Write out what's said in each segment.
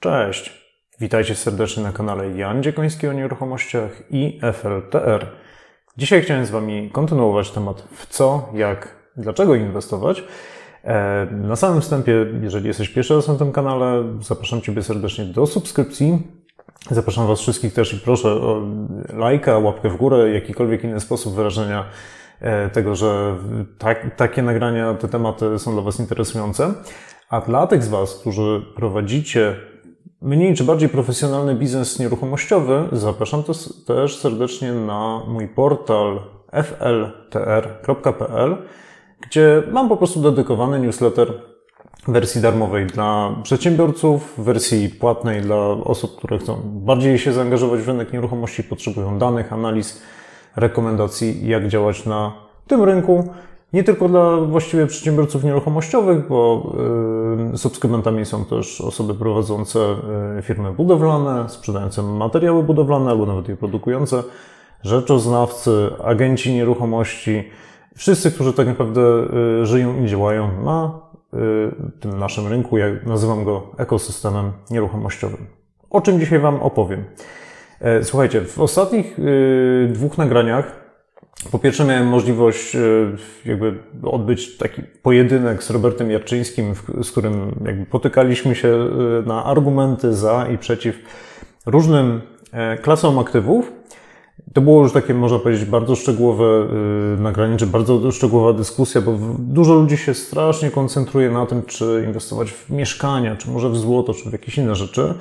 Cześć! Witajcie serdecznie na kanale Jan Dziekoński o nieruchomościach i FLTR. Dzisiaj chciałem z Wami kontynuować temat w co, jak, dlaczego inwestować. E, na samym wstępie, jeżeli jesteś pierwszy raz na tym kanale, zapraszam Ciebie serdecznie do subskrypcji. Zapraszam Was wszystkich też i proszę o lajka, łapkę w górę, jakikolwiek inny sposób wyrażenia e, tego, że tak, takie nagrania, te tematy są dla Was interesujące. A dla tych z Was, którzy prowadzicie mniej czy bardziej profesjonalny biznes nieruchomościowy, zapraszam też serdecznie na mój portal fltr.pl, gdzie mam po prostu dedykowany newsletter wersji darmowej dla przedsiębiorców, wersji płatnej dla osób, które chcą bardziej się zaangażować w rynek nieruchomości, potrzebują danych, analiz, rekomendacji, jak działać na tym rynku. Nie tylko dla właściwie przedsiębiorców nieruchomościowych, bo y, subskrybentami są też osoby prowadzące y, firmy budowlane, sprzedające materiały budowlane albo nawet je produkujące, rzeczoznawcy, agenci nieruchomości, wszyscy, którzy tak naprawdę y, żyją i działają na tym naszym rynku, jak nazywam go ekosystemem nieruchomościowym. O czym dzisiaj Wam opowiem? E, słuchajcie, w ostatnich dwóch nagraniach po pierwsze miałem możliwość e, jakby odbyć taki pojedynek z Robertem Jarczyńskim, z którym jakby potykaliśmy się e, na argumenty za i przeciw różnym e, klasom aktywów. To było już takie, można powiedzieć, bardzo szczegółowe nagranie, czy bardzo szczegółowa dyskusja, bo dużo ludzi się strasznie koncentruje na tym, czy inwestować w mieszkania, czy może w złoto, czy w jakieś inne rzeczy.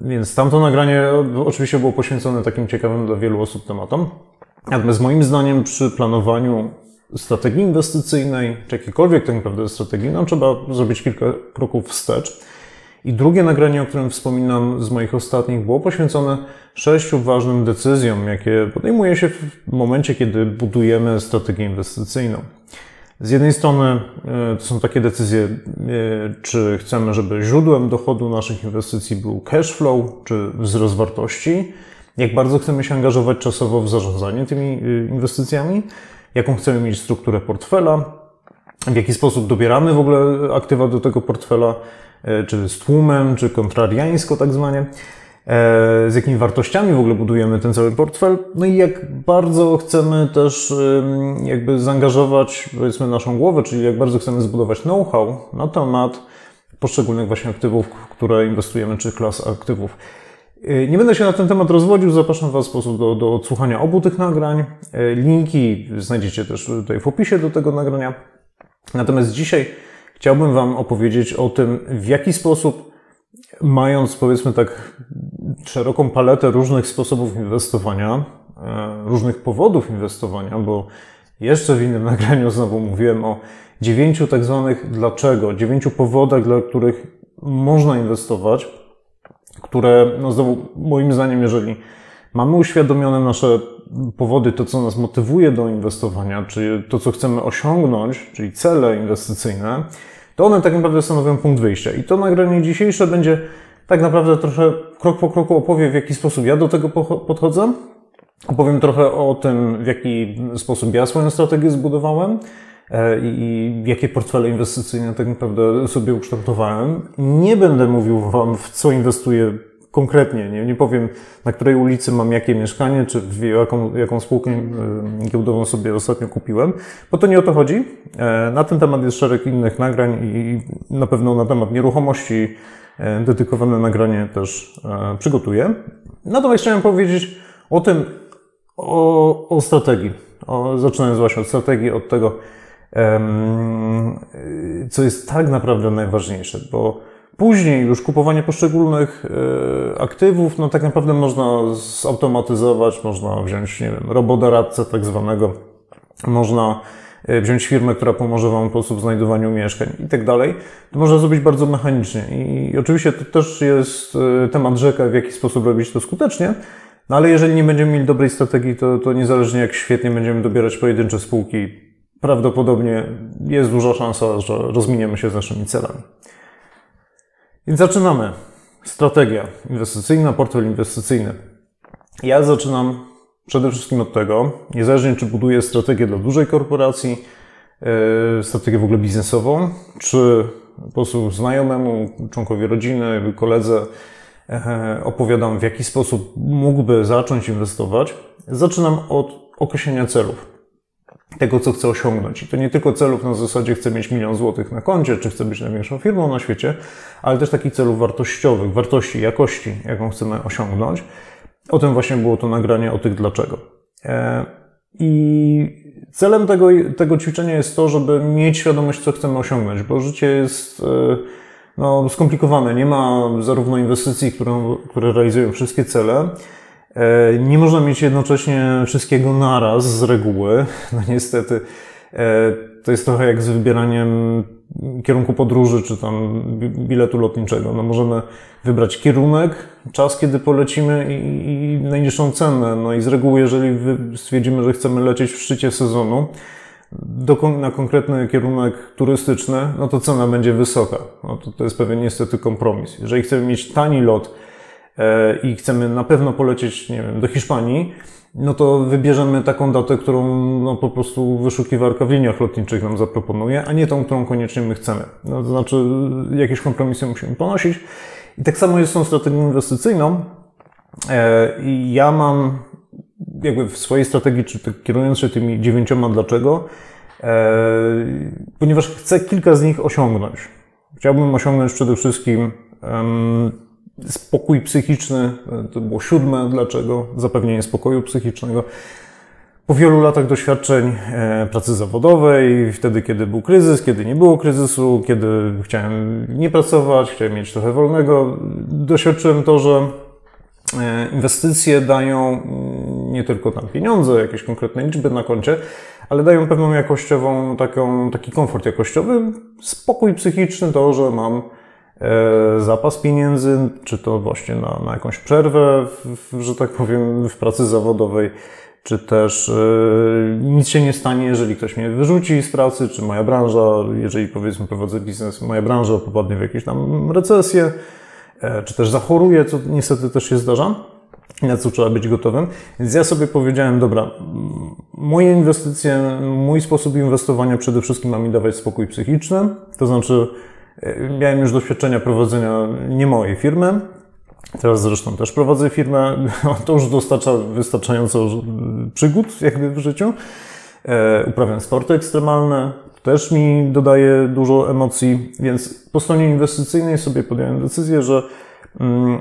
Więc tamto nagranie oczywiście było poświęcone takim ciekawym dla wielu osób tematom. Natomiast moim zdaniem przy planowaniu strategii inwestycyjnej, czy jakiejkolwiek tak naprawdę strategii, no, trzeba zrobić kilka kroków wstecz. I drugie nagranie, o którym wspominam z moich ostatnich, było poświęcone sześciu ważnym decyzjom, jakie podejmuje się w momencie, kiedy budujemy strategię inwestycyjną. Z jednej strony e, to są takie decyzje, e, czy chcemy, żeby źródłem dochodu naszych inwestycji był cash flow, czy wzrost wartości, jak bardzo chcemy się angażować czasowo w zarządzanie tymi y, inwestycjami, jaką chcemy mieć strukturę portfela, w jaki sposób dobieramy w ogóle aktywa do tego portfela, e, czy z tłumem, czy kontrariańsko tak zwanie, e, z jakimi wartościami w ogóle budujemy ten cały portfel, no i jak bardzo chcemy też jakby zaangażować powiedzmy naszą głowę, czyli jak bardzo chcemy zbudować know-how na temat poszczególnych właśnie aktywów, które inwestujemy, czy klas aktywów. E, nie będę się na ten temat rozwodził, zapraszam Was w sposób do, do odsłuchania obu tych nagrań. E, linki znajdziecie też tutaj w opisie do tego nagrania. Natomiast dzisiaj chciałbym Wam opowiedzieć o tym, w jaki sposób, mając powiedzmy tak szeroką paletę różnych sposobów inwestowania, e, różnych powodów inwestowania, bo jeszcze w innym nagraniu znowu mówiłem o dziewięciu tak zwanych dlaczego, dziewięciu powodach, dla których można inwestować które, no znowu, moim zdaniem, jeżeli mamy uświadomione nasze powody, to co nas motywuje do inwestowania, czyli to co chcemy osiągnąć, czyli cele inwestycyjne, to one tak naprawdę stanowią punkt wyjścia. I to nagranie dzisiejsze będzie tak naprawdę trochę krok po kroku opowie, w jaki sposób ja do tego podchodzę. Opowiem trochę o tym, w jaki sposób ja swoją strategię zbudowałem i jakie portfele inwestycyjne tak naprawdę sobie ukształtowałem. Nie będę mówił Wam, w co inwestuję konkretnie. Nie, nie powiem, na której ulicy mam jakie mieszkanie, czy w jaką, jaką spółkę e, giełdową sobie ostatnio kupiłem, bo to nie o to chodzi. E, na ten temat jest szereg innych nagrań i na pewno na temat nieruchomości dedykowane nagranie też przygotuję. Natomiast chciałem powiedzieć o tym, o, o strategii. O, zaczynając właśnie od strategii, od tego, co jest tak naprawdę najważniejsze, bo później już kupowanie poszczególnych e, aktywów, no tak naprawdę można zautomatyzować, można wziąć, nie wiem, robodoradcę tak zwanego, można e, wziąć firmę, która pomoże Wam w sposób znajdowaniu mieszkań i tak dalej, to można zrobić bardzo mechanicznie. I oczywiście to też jest temat rzeka, w jaki sposób robić to skutecznie, no ale jeżeli nie będziemy mieli dobrej strategii, to, to niezależnie jak świetnie będziemy dobierać pojedyncze spółki, prawdopodobnie jest duża szansa, że rozminiemy się z naszymi celami. Więc zaczynamy. Strategia inwestycyjna, portfel inwestycyjny. Ja zaczynam przede wszystkim od tego, niezależnie czy buduję strategię dla dużej korporacji, e, strategię w ogóle biznesową, czy po prostu znajomemu, członkowi rodziny, koledze e, opowiadam, w jaki sposób mógłby zacząć inwestować, zaczynam od określenia celów tego, co chcę osiągnąć. I to nie tylko celów na zasadzie chcę mieć milion złotych na koncie, czy chcę być największą firmą na świecie, ale też takich celów wartościowych, wartości, jakości, jaką chcemy osiągnąć. O tym właśnie było to nagranie, o tych dlaczego. E, I celem tego, tego ćwiczenia jest to, żeby mieć świadomość, co chcemy osiągnąć, bo życie jest e, no, skomplikowane. Nie ma zarówno inwestycji, które, które realizują wszystkie cele, nie można mieć jednocześnie wszystkiego naraz z reguły. No niestety e, to jest trochę jak z wybieraniem kierunku podróży, czy tam biletu lotniczego. No możemy wybrać kierunek, czas, kiedy polecimy i, najniższą cenę. No i z reguły, jeżeli stwierdzimy, że chcemy lecieć w szczycie sezonu, do, na konkretny kierunek turystyczny, no to cena będzie wysoka. No to, to jest pewien niestety kompromis. Jeżeli chcemy mieć tani lot, E, i chcemy na pewno polecieć, nie wiem, do Hiszpanii, no to wybierzemy taką datę, którą no, po prostu wyszukiwarka w liniach lotniczych nam zaproponuje, a nie tą, którą koniecznie my chcemy. No, to znaczy, jakieś kompromisy musimy ponosić. I tak samo jest z tą strategią inwestycyjną. E, I ja mam jakby w swojej strategii, czy tak kierując się tymi dziewięcioma dlaczego, e, ponieważ chcę kilka z nich osiągnąć. Chciałbym osiągnąć przede wszystkim Spokój psychiczny, to było siódme, dlaczego? Zapewnienie spokoju psychicznego. Po wielu latach doświadczeń e, pracy zawodowej, wtedy kiedy był kryzys, kiedy nie było kryzysu, kiedy chciałem nie pracować, chciałem mieć trochę wolnego, doświadczyłem to, że e, inwestycje dają mm, nie tylko tam pieniądze, jakieś konkretne liczby na koncie, ale dają pewną jakościową, taką, taki komfort jakościowy, spokój psychiczny, to, że mam zapas pieniędzy, czy to właśnie na, na jakąś przerwę, w, że tak powiem, w pracy zawodowej, czy też e, nic się nie stanie, jeżeli ktoś mnie wyrzuci z pracy, czy moja branża, jeżeli powiedzmy prowadzę biznes, moja branża popadnie w jakieś tam recesję, e, czy też zachoruje, co niestety też się zdarza na co trzeba być gotowym. Więc ja sobie powiedziałem, dobra, moje inwestycje, mój sposób inwestowania przede wszystkim ma mi dawać spokój psychiczny, to znaczy Miałem już doświadczenia prowadzenia nie mojej firmy. Teraz zresztą też prowadzę firmę. To już dostarcza wystarczająco przygód jakby w życiu. E, uprawiam sporty ekstremalne. Też mi dodaje dużo emocji, więc po stronie inwestycyjnej sobie podjąłem decyzję, że mm,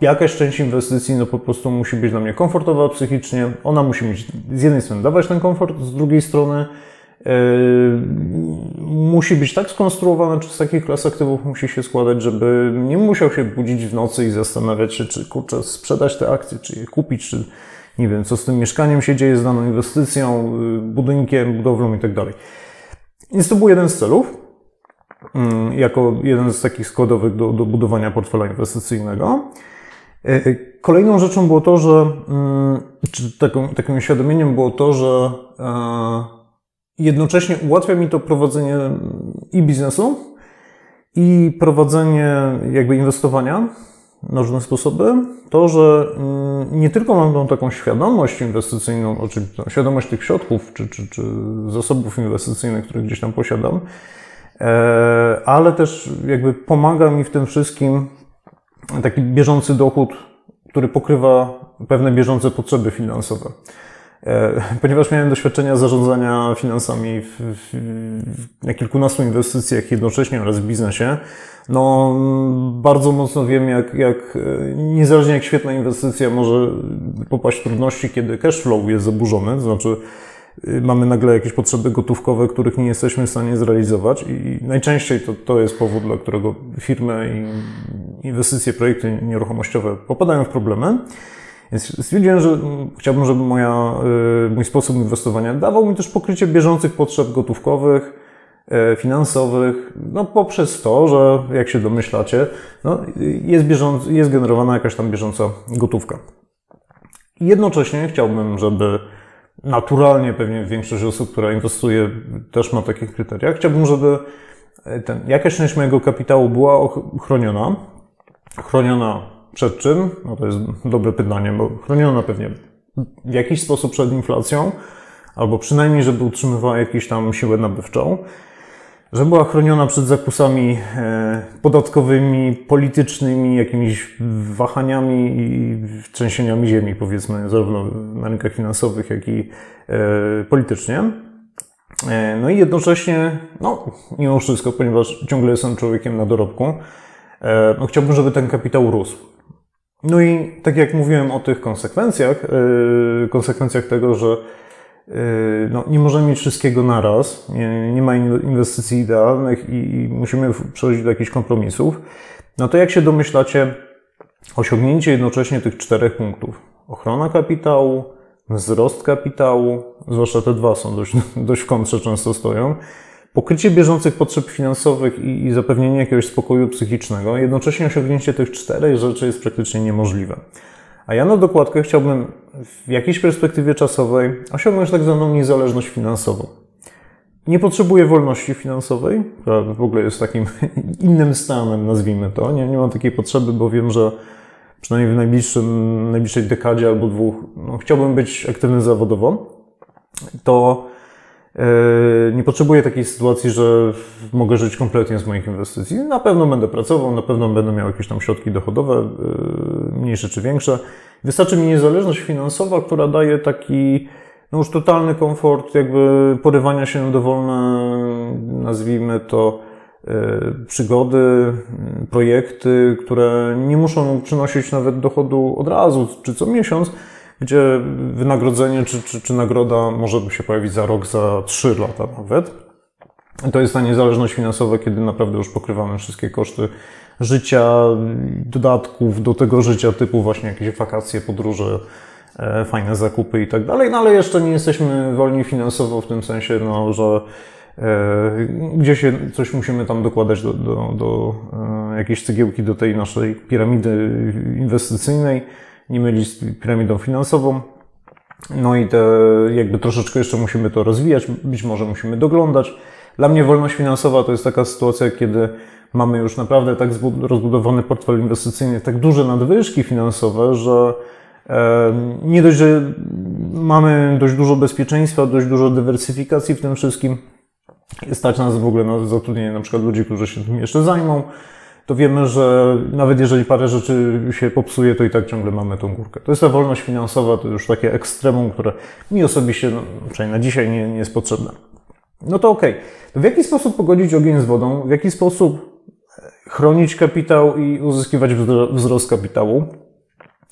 jakaś część inwestycji no po prostu musi być dla mnie komfortowa psychicznie. Ona musi mieć z jednej strony dawać ten komfort, z drugiej strony musi być tak skonstruowane, czy z takich klas aktywów musi się składać, żeby nie musiał się budzić w nocy i zastanawiać się, czy kurczę, sprzedać te akcje, czy je kupić, czy nie wiem, co z tym mieszkaniem się dzieje, z daną inwestycją, yy, budynkiem, budowlą i tak. Więc to był jeden z celów, yy, jako jeden z takich składowych do, do budowania portfela inwestycyjnego. Kolejną rzeczą było to, że, czy taką, takim uświadomieniem było to, że jednocześnie ułatwia mi to prowadzenie i biznesu, i prowadzenie jakby inwestowania na różne sposoby, to, że mm, nie tylko mam tą taką świadomość inwestycyjną, czyli świadomość tych środków czy, czy, czy zasobów inwestycyjnych, które gdzieś tam posiadam, e, ale też jakby pomaga mi w tym wszystkim taki bieżący dochód, który pokrywa pewne bieżące potrzeby finansowe. E, ponieważ miałem doświadczenia zarządzania finansami w, w, na kilkunastu inwestycjach jednocześnie oraz w biznesie, no bardzo mocno wiem, jak, jak niezależnie jak świetna inwestycja może popaść w trudności, kiedy cash flow jest zaburzony, to znaczy y, mamy nagle jakieś potrzeby gotówkowe, których nie jesteśmy w stanie zrealizować i najczęściej to, to jest powód, dla którego firmy i inwestycje, projekty nieruchomościowe popadają w problemy. Więc stwierdziłem, że chciałbym, żeby moja, mój sposób inwestowania dawał mi też pokrycie bieżących potrzeb gotówkowych, finansowych, no poprzez to, że jak się domyślacie, no, jest, bieżąc, jest generowana jakaś tam bieżąca gotówka. Jednocześnie chciałbym, żeby naturalnie pewnie większość osób, która inwestuje, też ma takie kryteria. Chciałbym, żeby ten, jakaś część mojego kapitału była chroniona. Chroniona przed czym? No to jest dobre pytanie, bo chroniona pewnie w jakiś sposób przed inflacją, albo przynajmniej, żeby utrzymywała jakąś tam siłę nabywczą że była chroniona przed zakusami e, podatkowymi, politycznymi, jakimiś wahaniami i trzęsieniami ziemi, powiedzmy, zarówno na rynkach finansowych, jak i e, politycznie. E, no i jednocześnie, no, mimo wszystko, ponieważ ciągle jestem człowiekiem na dorobku, no, chciałbym, żeby ten kapitał rósł. No i tak jak mówiłem o tych konsekwencjach, konsekwencjach tego, że Yy, no, nie możemy mieć wszystkiego naraz, nie, nie ma inwestycji idealnych i, musimy przechodzić do jakichś kompromisów. No to jak się domyślacie, osiągnięcie jednocześnie tych czterech punktów. Ochrona kapitału, wzrost kapitału, zwłaszcza te dwa są dość, dość w kontrze często stoją, pokrycie bieżących potrzeb finansowych i, i zapewnienie jakiegoś spokoju psychicznego, jednocześnie osiągnięcie tych czterech rzeczy jest praktycznie niemożliwe. A ja na dokładkę chciałbym w jakiejś perspektywie czasowej osiągnąć tak zwaną niezależność finansową. Nie potrzebuję wolności finansowej, która w ogóle jest takim innym stanem, nazwijmy to. Nie, nie mam takiej potrzeby, bo wiem, że przynajmniej w najbliższym, najbliższej dekadzie albo dwóch no, chciałbym być aktywny zawodowo. To nie potrzebuję takiej sytuacji, że mogę żyć kompletnie z moich inwestycji. Na pewno będę pracował, na pewno będę miał jakieś tam środki dochodowe, e, mniejsze czy większe. Wystarczy mi niezależność finansowa, która daje taki no już totalny komfort, jakby porywania się na dowolne, nazwijmy to, e, przygody, projekty, które nie muszą przynosić nawet dochodu od razu czy co miesiąc, gdzie wynagrodzenie czy, czy, czy nagroda może się pojawić za rok, za trzy lata nawet. To jest ta niezależność finansowa, kiedy naprawdę już pokrywamy wszystkie koszty życia, dodatków do tego życia, typu właśnie jakieś wakacje, podróże, e, fajne zakupy i tak dalej, no ale jeszcze nie jesteśmy wolni finansowo w tym sensie, no, że e, gdzie się coś musimy tam dokładać do, do, do e, jakiejś cegiełki do tej naszej piramidy inwestycyjnej nie mylić z piramidą finansową. No i te, jakby troszeczkę jeszcze musimy to rozwijać, być może musimy doglądać. Dla mnie wolność finansowa to jest taka sytuacja, kiedy mamy już naprawdę tak rozbudowany portfel inwestycyjny, tak duże nadwyżki finansowe, że nie dość, że mamy dość dużo bezpieczeństwa, dość dużo dywersyfikacji w tym wszystkim, stać nas w ogóle na zatrudnienie na przykład ludzi, którzy się tym jeszcze zajmą, to wiemy, że nawet jeżeli parę rzeczy się popsuje, to i tak ciągle mamy tą górkę. To jest ta wolność finansowa, to już takie ekstremum, które mi osobiście, no, przynajmniej na dzisiaj, nie, nie jest potrzebne. No to okej. Okay. w jaki sposób pogodzić ogień z wodą? W jaki sposób chronić kapitał i uzyskiwać wzrost kapitału?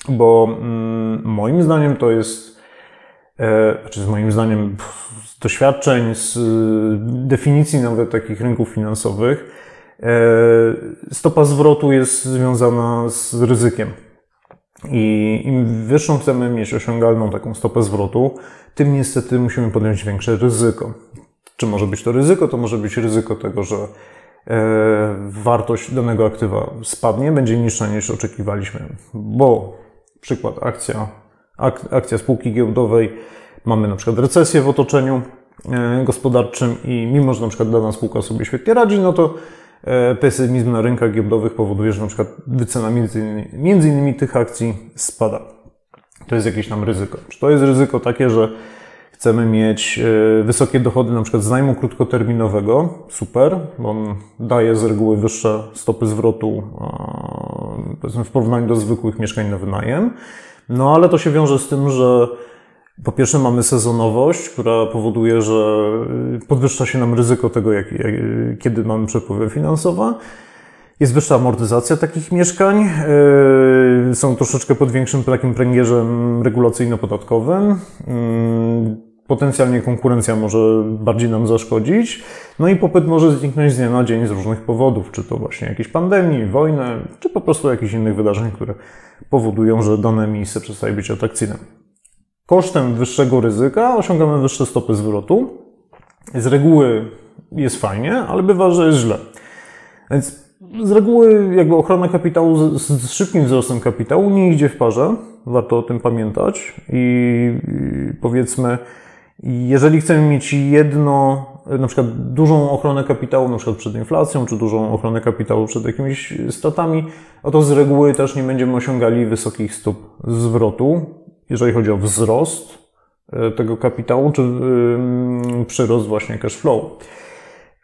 Bo mm, moim zdaniem to jest, e, znaczy z moim zdaniem z doświadczeń, z definicji nawet takich rynków finansowych, E, stopa zwrotu jest związana z ryzykiem. I im wyższą chcemy mieć osiągalną taką stopę zwrotu, tym niestety musimy podjąć większe ryzyko. Czy może być to ryzyko? To może być ryzyko tego, że e, wartość danego aktywa spadnie, będzie niższa niż oczekiwaliśmy. Bo przykład akcja, akcja spółki giełdowej, mamy na przykład recesję w otoczeniu e, gospodarczym i mimo, że na przykład dana spółka sobie świetnie radzi, no to E, pesymizm na rynkach giełdowych powoduje, że na przykład wycena między, między innymi tych akcji spada. To jest jakieś tam ryzyko. Czy to jest ryzyko takie, że chcemy mieć e, wysokie dochody na przykład z najmu krótkoterminowego? Super, bo on daje z reguły wyższe stopy zwrotu w porównaniu do zwykłych mieszkań na wynajem. No ale to się wiąże z tym, że po pierwsze mamy sezonowość, która powoduje, że y, podwyższa się nam ryzyko tego, jak, jak, kiedy mamy przepływy finansowe. Jest wyższa amortyzacja takich mieszkań. Yy, są troszeczkę pod większym takim pręgierzem regulacyjno-podatkowym. Yy, potencjalnie konkurencja może bardziej nam zaszkodzić. No i popyt może zniknąć z dnia na dzień z różnych powodów, czy to właśnie jakieś pandemii, wojny, czy po prostu jakichś innych wydarzeń, które powodują, że dane miejsce przestaje być atrakcyjne. Kosztem wyższego ryzyka osiągamy wyższe stopy zwrotu. Z reguły jest fajnie, ale bywa, że jest źle. Więc z reguły jakby ochrona kapitału z, z szybkim wzrostem kapitału nie idzie w parze. Warto o tym pamiętać. I, powiedzmy, jeżeli chcemy mieć jedno, na przykład dużą ochronę kapitału, na przykład przed inflacją, czy dużą ochronę kapitału przed jakimiś stratami, to z reguły też nie będziemy osiągali wysokich stóp zwrotu, jeżeli chodzi o wzrost e, tego kapitału, czy przyrost właśnie cash flow.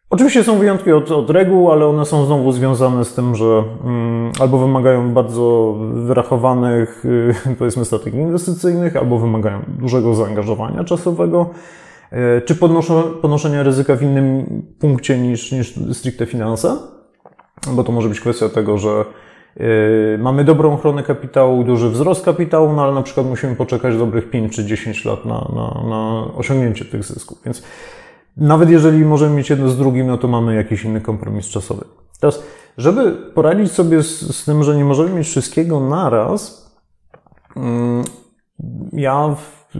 Oczywiście są wyjątki od, od reguł, ale one są znowu związane z tym, że mm, albo wymagają bardzo wyrachowanych, y, powiedzmy, strategii inwestycyjnych, albo wymagają dużego zaangażowania czasowego, y, czy ponoszenia ryzyka w innym punkcie niż, niż stricte finanse, bo to może być kwestia tego, że mamy dobrą ochronę kapitału, duży wzrost kapitału, no ale na przykład musimy poczekać dobrych 5 czy 10 lat na, na, na osiągnięcie tych zysków. Więc nawet jeżeli możemy mieć jedno z drugim, no to mamy jakiś inny kompromis czasowy. Teraz, żeby poradzić sobie z, z tym, że nie możemy mieć wszystkiego naraz, mm, ja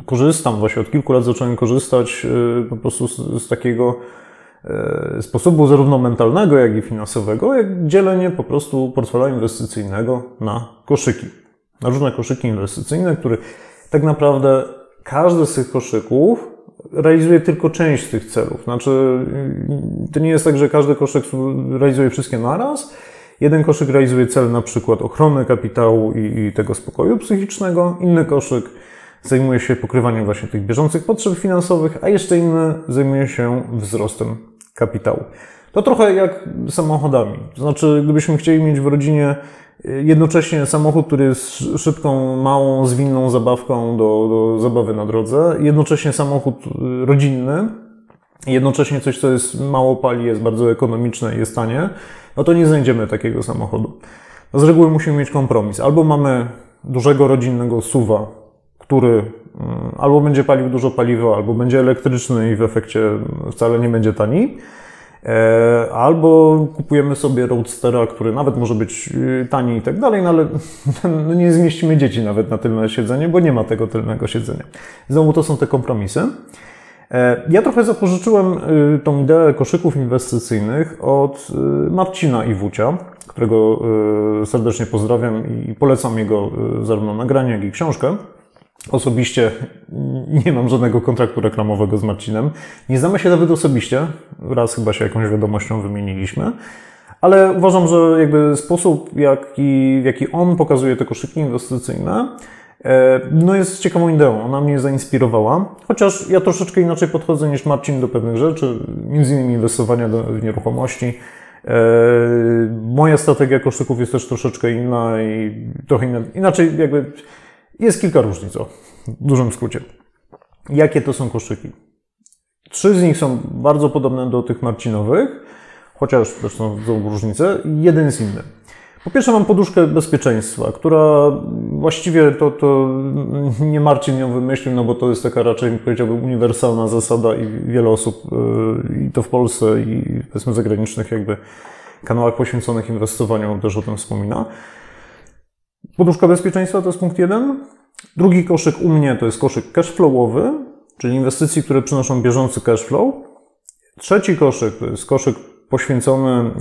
korzystam, właśnie od kilku lat zacząłem korzystać y, po prostu z, z takiego sposobu zarówno mentalnego, jak i finansowego, jak dzielenie po prostu portfela inwestycyjnego na koszyki. Na różne koszyki inwestycyjne, które tak naprawdę każdy z tych koszyków realizuje tylko część tych celów. Znaczy, to nie jest tak, że każdy koszyk realizuje wszystkie naraz. Jeden koszyk realizuje cel na przykład ochrony kapitału i, i tego spokoju psychicznego, inny koszyk zajmuje się pokrywaniem właśnie tych bieżących potrzeb finansowych, a jeszcze inny zajmuje się wzrostem kapitału. To trochę jak samochodami. To znaczy, gdybyśmy chcieli mieć w rodzinie Jednocześnie samochód, który jest szybką, małą, zwinną zabawką do, do zabawy na drodze. Jednocześnie samochód y, rodzinny. Jednocześnie coś, co jest mało pali, jest bardzo ekonomiczne i jest tanie. No to nie znajdziemy takiego samochodu. No z reguły musimy mieć kompromis. Albo mamy dużego rodzinnego suwa, który y, albo będzie palił dużo paliwa, albo będzie elektryczny i w efekcie wcale nie będzie tani E, albo kupujemy sobie roadstera, który nawet może być y, tani i tak dalej, no ale no nie zmieścimy dzieci nawet na tylne siedzenie, bo nie ma tego tylnego siedzenia. Znowu to są te kompromisy. E, ja trochę zapożyczyłem y, tą ideę koszyków inwestycyjnych od y, Marcina Iwucia, którego serdecznie pozdrawiam i polecam jego zarówno nagranie, jak i książkę. Osobiście nie mam żadnego kontraktu reklamowego z Marcinem. Nie znamy się nawet osobiście. Raz chyba się jakąś wiadomością wymieniliśmy. Ale uważam, że jakby sposób, jaki, w jaki on pokazuje te koszyki inwestycyjne, e, no jest ciekawą ideą. Ona mnie zainspirowała. Chociaż ja troszeczkę inaczej podchodzę niż Marcin do pewnych rzeczy, między innymi inwestowania w nieruchomości. E, moja strategia koszyków jest też troszeczkę inna i trochę inna, inaczej jakby jest kilka różnic, o, w dużym skrócie. Jakie to są koszyki? Trzy z nich są bardzo podobne do tych marcinowych, chociaż też są różnice. Jeden jest inny. Po pierwsze mam poduszkę bezpieczeństwa, która właściwie to, to nie Marcin ją wymyślił, no bo to jest taka raczej, powiedziałbym, uniwersalna zasada i wiele osób, y, i to w Polsce, i powiedzmy zagranicznych jakby kanałach poświęconych inwestowaniu też o tym wspomina. Poduszka bezpieczeństwa to jest punkt jeden. Drugi koszyk u mnie to jest koszyk cashflowowy, czyli inwestycji, które przynoszą bieżący cashflow. Trzeci koszyk to jest koszyk poświęcony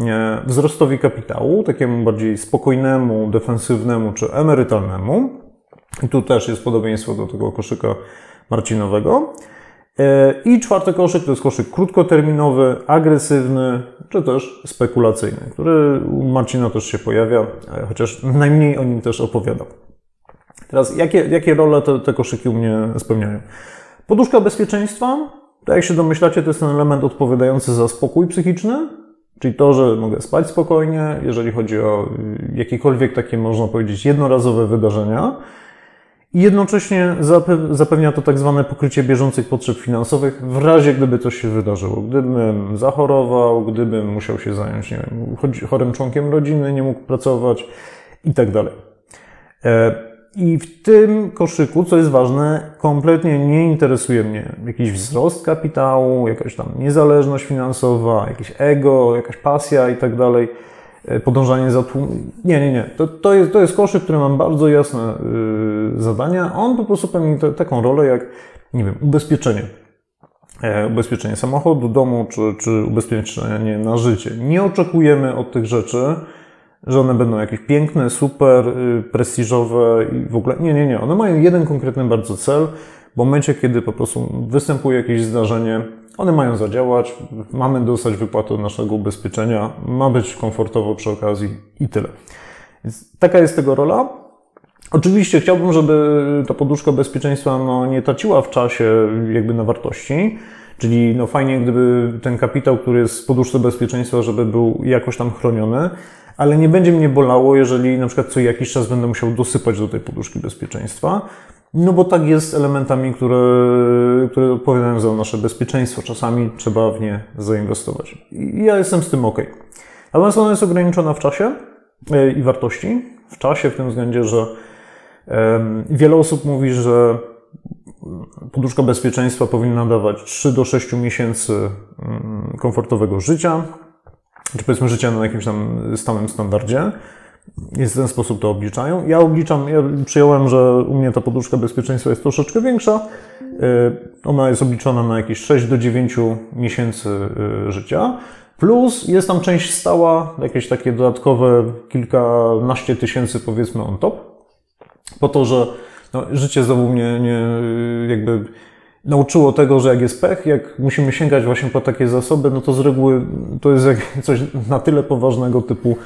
wzrostowi kapitału, takiemu bardziej spokojnemu, defensywnemu czy emerytalnemu. I tu też jest podobieństwo do tego koszyka marcinowego. E, I czwarty koszyk to jest koszyk krótkoterminowy, agresywny, czy też spekulacyjny, który u Marcina też się pojawia, e, chociaż najmniej o nim też opowiadam. Teraz, jakie, jakie role te, te koszyki u mnie spełniają? Poduszka bezpieczeństwa, tak jak się domyślacie, to jest ten element odpowiadający za spokój psychiczny, czyli to, że mogę spać spokojnie, jeżeli chodzi o jakiekolwiek takie, można powiedzieć, jednorazowe wydarzenia. I jednocześnie zapewnia to tak zwane pokrycie bieżących potrzeb finansowych w razie, gdyby coś się wydarzyło. Gdybym zachorował, gdybym musiał się zająć nie wiem, chorym członkiem rodziny, nie mógł pracować i tak dalej. E, I w tym koszyku, co jest ważne, kompletnie nie interesuje mnie jakiś wzrost kapitału, jakaś tam niezależność finansowa, jakieś ego, jakaś pasja i tak dalej, podążanie za tłum. Nie, nie, nie. To, to, jest, to jest koszyk, który mam bardzo jasne yy, zadania. On po prostu pełni te, taką rolę jak, nie wiem, ubezpieczenie. E, ubezpieczenie samochodu, domu czy, czy ubezpieczenie na życie. Nie oczekujemy od tych rzeczy, że one będą jakieś piękne, super, y, prestiżowe i w ogóle. Nie, nie, nie. One mają jeden konkretny bardzo cel. W momencie, kiedy po prostu występuje jakieś zdarzenie, one mają zadziałać, mamy dostać wypłatę naszego ubezpieczenia, ma być komfortowo przy okazji i tyle. Więc taka jest tego rola. Oczywiście chciałbym, żeby ta poduszka bezpieczeństwa no, nie traciła w czasie jakby na wartości, czyli no fajnie, gdyby ten kapitał, który jest w poduszce bezpieczeństwa, żeby był jakoś tam chroniony, ale nie będzie mnie bolało, jeżeli na przykład co jakiś czas będę musiał dosypać do tej poduszki bezpieczeństwa, no bo tak jest z elementami, które, które odpowiadają za nasze bezpieczeństwo. Czasami trzeba w nie zainwestować. I ja jestem z tym ok. Natomiast ona jest ograniczona w czasie e, i wartości. W czasie w tym względzie, że wiele osób mówi, że poduszka bezpieczeństwa powinna dawać 3 do 6 miesięcy mm, komfortowego życia, czy powiedzmy życia na jakimś tam stałym standardzie. Jest w ten sposób to obliczają. Ja obliczam, ja przyjąłem, że u mnie ta poduszka bezpieczeństwa jest troszeczkę większa. Y, ona jest obliczona na jakieś 6 do 9 miesięcy y, życia. Plus jest tam część stała, jakieś takie dodatkowe kilkanaście tysięcy powiedzmy on top. Po to, że no, życie znowu mnie nie, jakby nauczyło tego, że jak jest pech, jak musimy sięgać właśnie po takie zasoby, no to z reguły to jest coś na tyle poważnego typu e,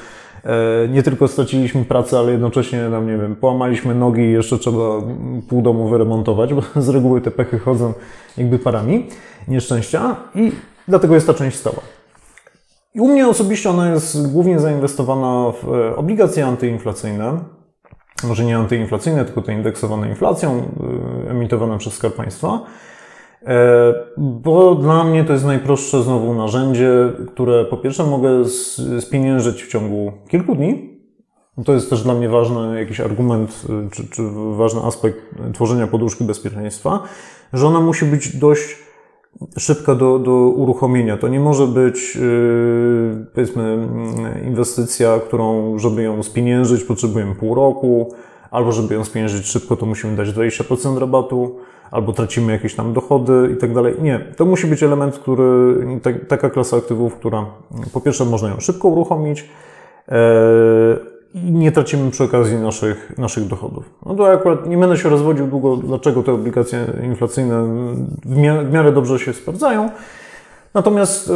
nie tylko straciliśmy pracę, ale jednocześnie nam, nie wiem, połamaliśmy nogi i jeszcze trzeba pół domu wyremontować, bo z reguły te pechy chodzą jakby parami nieszczęścia i dlatego jest ta część stała. I u mnie osobiście ona jest głównie zainwestowana w e, obligacje antyinflacyjne, może nie antyinflacyjne, tylko te indeksowane inflacją, e, emitowane przez Skarb Państwa. E, bo dla mnie to jest najprostsze znowu narzędzie, które po pierwsze mogę spieniężyć w ciągu kilku dni. To jest też dla mnie ważny jakiś argument, e, czy, czy ważny aspekt tworzenia poduszki bezpieczeństwa, że ona musi być dość szybka do, do uruchomienia. To nie może być, yy, powiedzmy, inwestycja, którą, żeby ją spieniężyć, potrzebujemy pół roku, albo żeby ją spieniężyć szybko, to musimy dać 20% rabatu albo tracimy jakieś tam dochody i tak dalej. Nie, to musi być element, który, taka klasa aktywów, która po pierwsze można ją szybko uruchomić e, i nie tracimy przy okazji naszych, naszych dochodów. No to akurat nie będę się rozwodził długo, dlaczego te obligacje inflacyjne w miarę dobrze się sprawdzają. Natomiast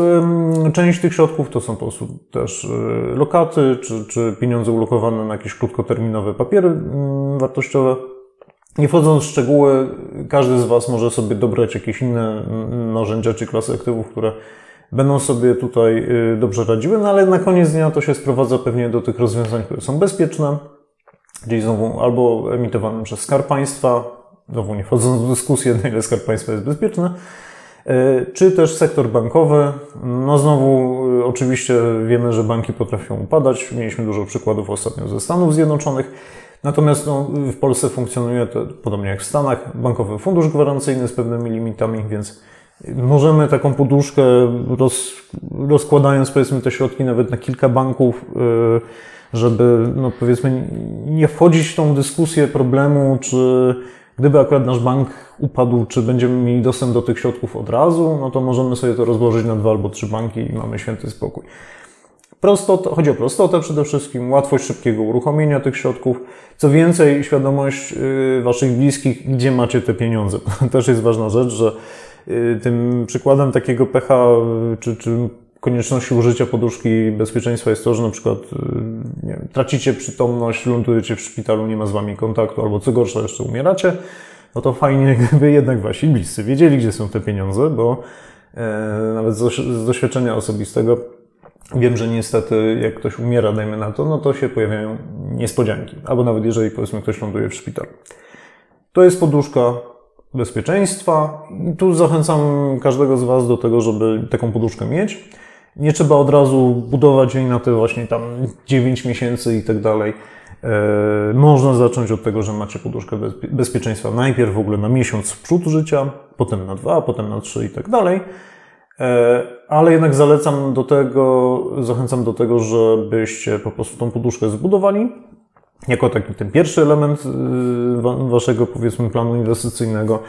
część tych środków to są po prostu też e, lokaty, czy, czy pieniądze ulokowane na jakieś krótkoterminowe papiery wartościowe. Nie wchodząc w szczegóły, każdy z Was może sobie dobrać jakieś inne narzędzia czy klasy aktywów, które będą sobie tutaj y, dobrze radziły, no ale na koniec dnia to się sprowadza pewnie do tych rozwiązań, które są bezpieczne, czyli znowu albo emitowane przez Skarb Państwa, znowu nie wchodząc w dyskusję, na ile Skarb Państwa jest bezpieczny, czy też sektor bankowy. No znowu, y, oczywiście wiemy, że banki potrafią upadać. Mieliśmy dużo przykładów ostatnio ze Stanów Zjednoczonych. Natomiast no, w Polsce funkcjonuje to podobnie jak w Stanach, bankowy fundusz gwarancyjny z pewnymi limitami, więc możemy taką poduszkę roz, rozkładając powiedzmy te środki nawet na kilka banków, y, żeby no, powiedzmy nie wchodzić w tą dyskusję problemu, czy gdyby akurat nasz bank upadł, czy będziemy mieli dostęp do tych środków od razu, no to możemy sobie to rozłożyć na dwa albo trzy banki i mamy święty spokój. Prostota, chodzi o prostotę przede wszystkim, łatwość szybkiego uruchomienia tych środków. Co więcej, świadomość y, Waszych bliskich, gdzie macie te pieniądze. To też jest ważna rzecz, że y, tym przykładem takiego pecha, y, czy, czy konieczności użycia poduszki bezpieczeństwa jest to, że na przykład nie wiem, tracicie przytomność, lądujecie w szpitalu, nie ma z Wami kontaktu, albo co gorsza, jeszcze umieracie, no to fajnie, gdyby jednak Wasi bliscy wiedzieli, gdzie są te pieniądze, bo e, nawet z doświadczenia osobistego Wiem, że niestety jak ktoś umiera, dajmy na to, no to się pojawiają niespodzianki. Albo nawet jeżeli powiedzmy ktoś ląduje w szpitalu. To jest poduszka bezpieczeństwa tu zachęcam każdego z Was do tego, żeby taką poduszkę mieć. Nie trzeba od razu budować jej na te właśnie tam 9 miesięcy i tak dalej. E, można zacząć od tego, że macie poduszkę bezpieczeństwa najpierw w ogóle na miesiąc w przód życia, potem na dwa, potem na trzy i tak dalej. E, ale jednak zalecam do tego, zachęcam do tego, żebyście po prostu tą poduszkę zbudowali jako taki ten pierwszy element y, waszego powiedzmy planu inwestycyjnego.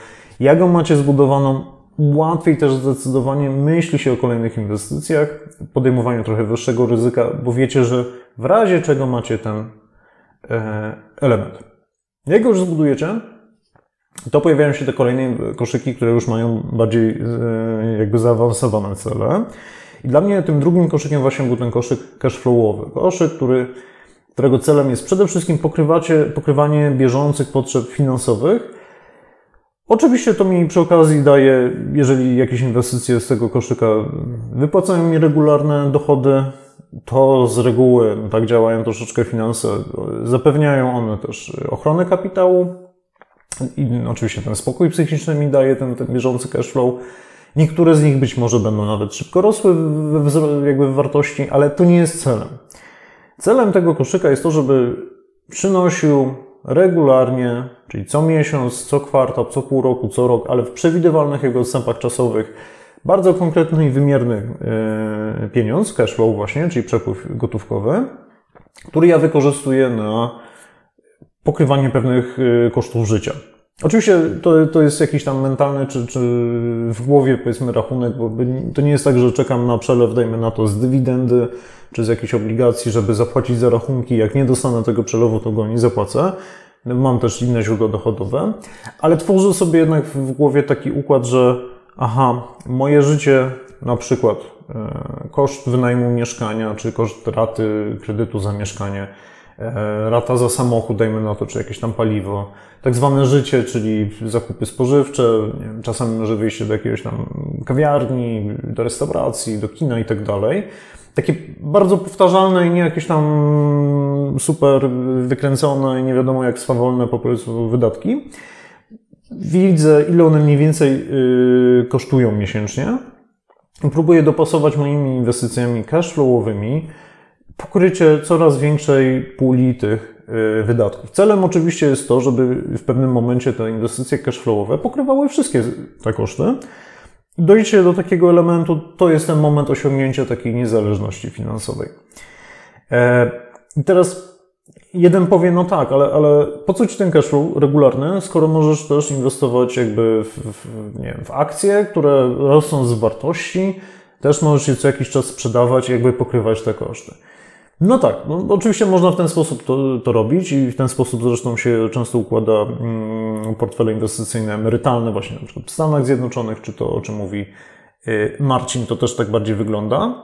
Jak ją macie zbudowaną, łatwiej też zdecydowanie myśli się o kolejnych inwestycjach, podejmowaniu trochę wyższego ryzyka, bo wiecie, że w razie czego macie ten e, element. Jak już zbudujecie, to pojawiają się te kolejne koszyki, które już mają bardziej e, jakby zaawansowane cele. I dla mnie tym drugim koszykiem właśnie był ten koszyk cashflowowy. Koszyk, który, którego celem jest przede wszystkim pokrywacie, pokrywanie bieżących potrzeb finansowych. Oczywiście to mi przy okazji daje, jeżeli jakieś inwestycje z tego koszyka wypłacają mi regularne dochody, to z reguły tak działają troszeczkę finanse. Zapewniają one też ochronę kapitału, i oczywiście ten spokój psychiczny mi daje ten, ten bieżący cash flow. Niektóre z nich być może będą nawet szybko rosły w, jakby w wartości, ale to nie jest celem. Celem tego koszyka jest to, żeby przynosił regularnie, czyli co miesiąc, co kwartał, co pół roku, co rok, ale w przewidywalnych jego odstępach czasowych, bardzo konkretny i wymierny e, pieniądz, cash flow właśnie, czyli przepływ gotówkowy, który ja wykorzystuję na pokrywanie pewnych y, kosztów życia. Oczywiście to, to jest jakiś tam mentalny, czy, czy w głowie powiedzmy rachunek, bo to nie jest tak, że czekam na przelew, dajmy na to z dywidendy, czy z jakiejś obligacji, żeby zapłacić za rachunki. Jak nie dostanę tego przelewu, to go nie zapłacę. Mam też inne źródła dochodowe, ale tworzę sobie jednak w głowie taki układ, że aha, moje życie, na przykład e, koszt wynajmu mieszkania, czy koszt raty kredytu za mieszkanie, rata za samochód, dajmy na to, czy jakieś tam paliwo, tak zwane życie, czyli zakupy spożywcze, wiem, czasem może wyjście do jakiegoś tam kawiarni, do restauracji, do kina i tak dalej. Takie bardzo powtarzalne i nie jakieś tam super wykręcone i nie wiadomo jak swawolne po prostu wydatki. Widzę, ile one mniej więcej yy, kosztują miesięcznie. Próbuję dopasować moimi inwestycjami cashflowowymi pokrycie coraz większej puli tych y, wydatków. Celem oczywiście jest to, żeby w pewnym momencie te inwestycje cashflowowe pokrywały wszystkie te koszty. Dojście do takiego elementu to jest ten moment osiągnięcia takiej niezależności finansowej. E, I teraz jeden powie, no tak, ale, ale po co ci ten cashflow regularny, skoro możesz też inwestować jakby w, w, nie wiem, w akcje, które rosną z wartości, też możesz je co jakiś czas sprzedawać i jakby pokrywać te koszty. No tak, no, oczywiście można w ten sposób to, to, robić i w ten sposób zresztą się często układa mm, portfele inwestycyjne emerytalne właśnie na przykład w Stanach Zjednoczonych, czy to o czym mówi y, Marcin, to też tak bardziej wygląda.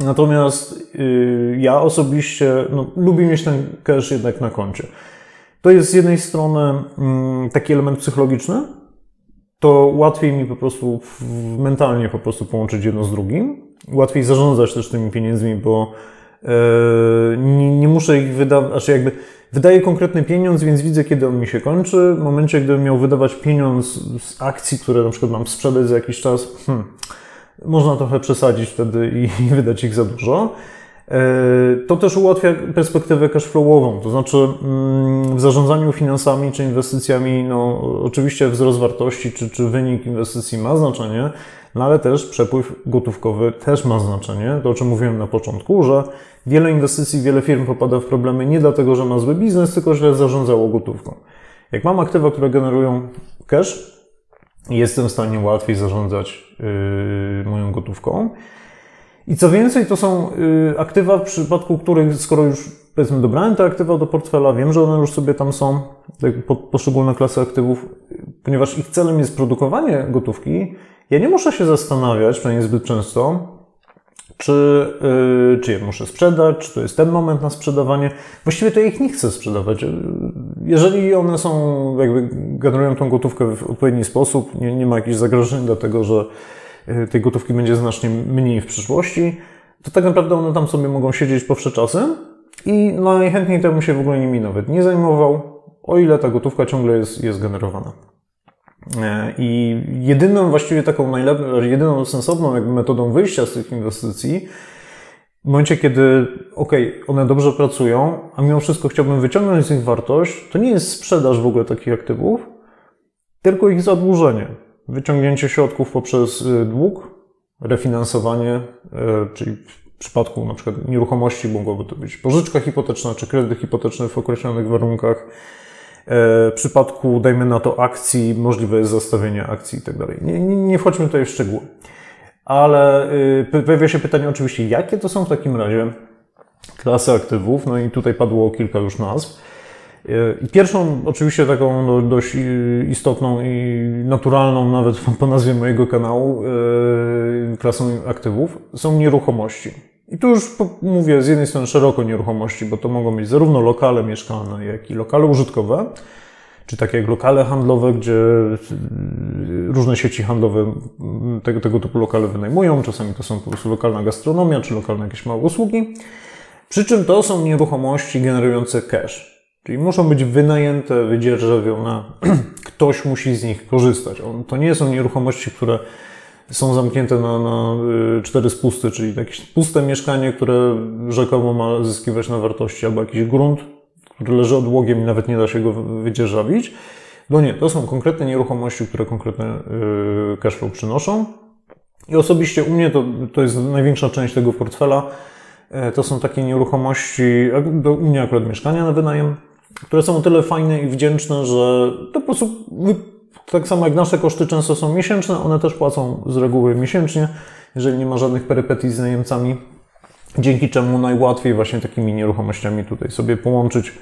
Natomiast y, ja osobiście no, lubię mieć ten cash jednak na koncie. To jest z jednej strony mm, taki element psychologiczny, to łatwiej mi po prostu mentalnie po prostu połączyć jedno z drugim. Łatwiej zarządzać też tymi pieniędzmi, bo nie, nie muszę ich wydawać, znaczy jakby wydaję konkretny pieniądz, więc widzę, kiedy on mi się kończy. W momencie, gdybym miał wydawać pieniądz z akcji, które na przykład mam sprzedać za jakiś czas, hmm, można trochę przesadzić wtedy i, i wydać ich za dużo. Yy, to też ułatwia perspektywę cashflowową, to znaczy mm, w zarządzaniu finansami czy inwestycjami, no oczywiście wzrost wartości czy, czy wynik inwestycji ma znaczenie, no ale też przepływ gotówkowy też ma znaczenie. To, o czym mówiłem na początku, że wiele inwestycji, wiele firm popada w problemy nie dlatego, że ma zły biznes, tylko źle zarządzało gotówką. Jak mam aktywa, które generują cash, jestem w stanie łatwiej zarządzać yy, moją gotówką. I co więcej, to są yy, aktywa, w przypadku których, skoro już powiedzmy dobrałem te aktywa do portfela, wiem, że one już sobie tam są, tak, poszczególne klasy aktywów, ponieważ ich celem jest produkowanie gotówki, ja nie muszę się zastanawiać, przynajmniej zbyt często, czy, yy, czy je muszę sprzedać, czy to jest ten moment na sprzedawanie. Właściwie to ja ich nie chcę sprzedawać. Jeżeli one są, jakby generują tą gotówkę w odpowiedni sposób, nie, nie ma jakichś zagrożeń, dlatego że y, tej gotówki będzie znacznie mniej w przyszłości, to tak naprawdę one tam sobie mogą siedzieć po czasy i najchętniej temu się w ogóle nimi nawet nie zajmował, o ile ta gotówka ciągle jest, jest generowana. E, I jedyną właściwie taką najlepszą, jedyną sensowną jakby metodą wyjścia z tych inwestycji W momencie, kiedy ok, one dobrze pracują, a mimo wszystko chciałbym wyciągnąć z nich wartość, to nie jest sprzedaż w ogóle takich aktywów, tylko ich zadłużenie. Wyciągnięcie środków poprzez y, dług, refinansowanie, y, czyli w przypadku na przykład nieruchomości mogłoby to być pożyczka hipoteczna czy kredyt hipoteczny w określonych warunkach. E, w przypadku, dajmy na to, akcji, możliwe jest zastawienie akcji i tak dalej. Nie, wchodźmy tutaj w szczegóły. Ale y, pojawia się pytanie oczywiście, jakie to są w takim razie klasy aktywów? No i tutaj padło kilka już nazw. I pierwszą, oczywiście taką no, dość istotną i naturalną, nawet po nazwie mojego kanału, yy, klasą aktywów są nieruchomości. I tu już mówię z jednej strony szeroko nieruchomości, bo to mogą być zarówno lokale mieszkalne, jak i lokale użytkowe, czy takie jak lokale handlowe, gdzie yy, różne sieci handlowe tego, tego typu lokale wynajmują. Czasami to są po prostu lokalna gastronomia, czy lokalne jakieś małe usługi. Przy czym to są nieruchomości generujące cash. Czyli muszą być wynajęte, wydzierżawione. Ktoś musi z nich korzystać. To nie są nieruchomości, które są zamknięte na, na y, cztery spusty, czyli jakieś puste mieszkanie, które rzekomo ma zyskiwać na wartości, albo jakiś grunt, który leży odłogiem i nawet nie da się go wydzierżawić. No nie, to są konkretne nieruchomości, które konkretne y, cashflow przynoszą. I osobiście u mnie to, to jest największa część tego portfela. E, to są takie nieruchomości, do u mnie akurat mieszkania na wynajem, które są o tyle fajne i wdzięczne, że to po prostu tak samo jak nasze koszty często są miesięczne, one też płacą z reguły miesięcznie, jeżeli nie ma żadnych perypetii z najemcami, dzięki czemu najłatwiej właśnie takimi nieruchomościami tutaj sobie połączyć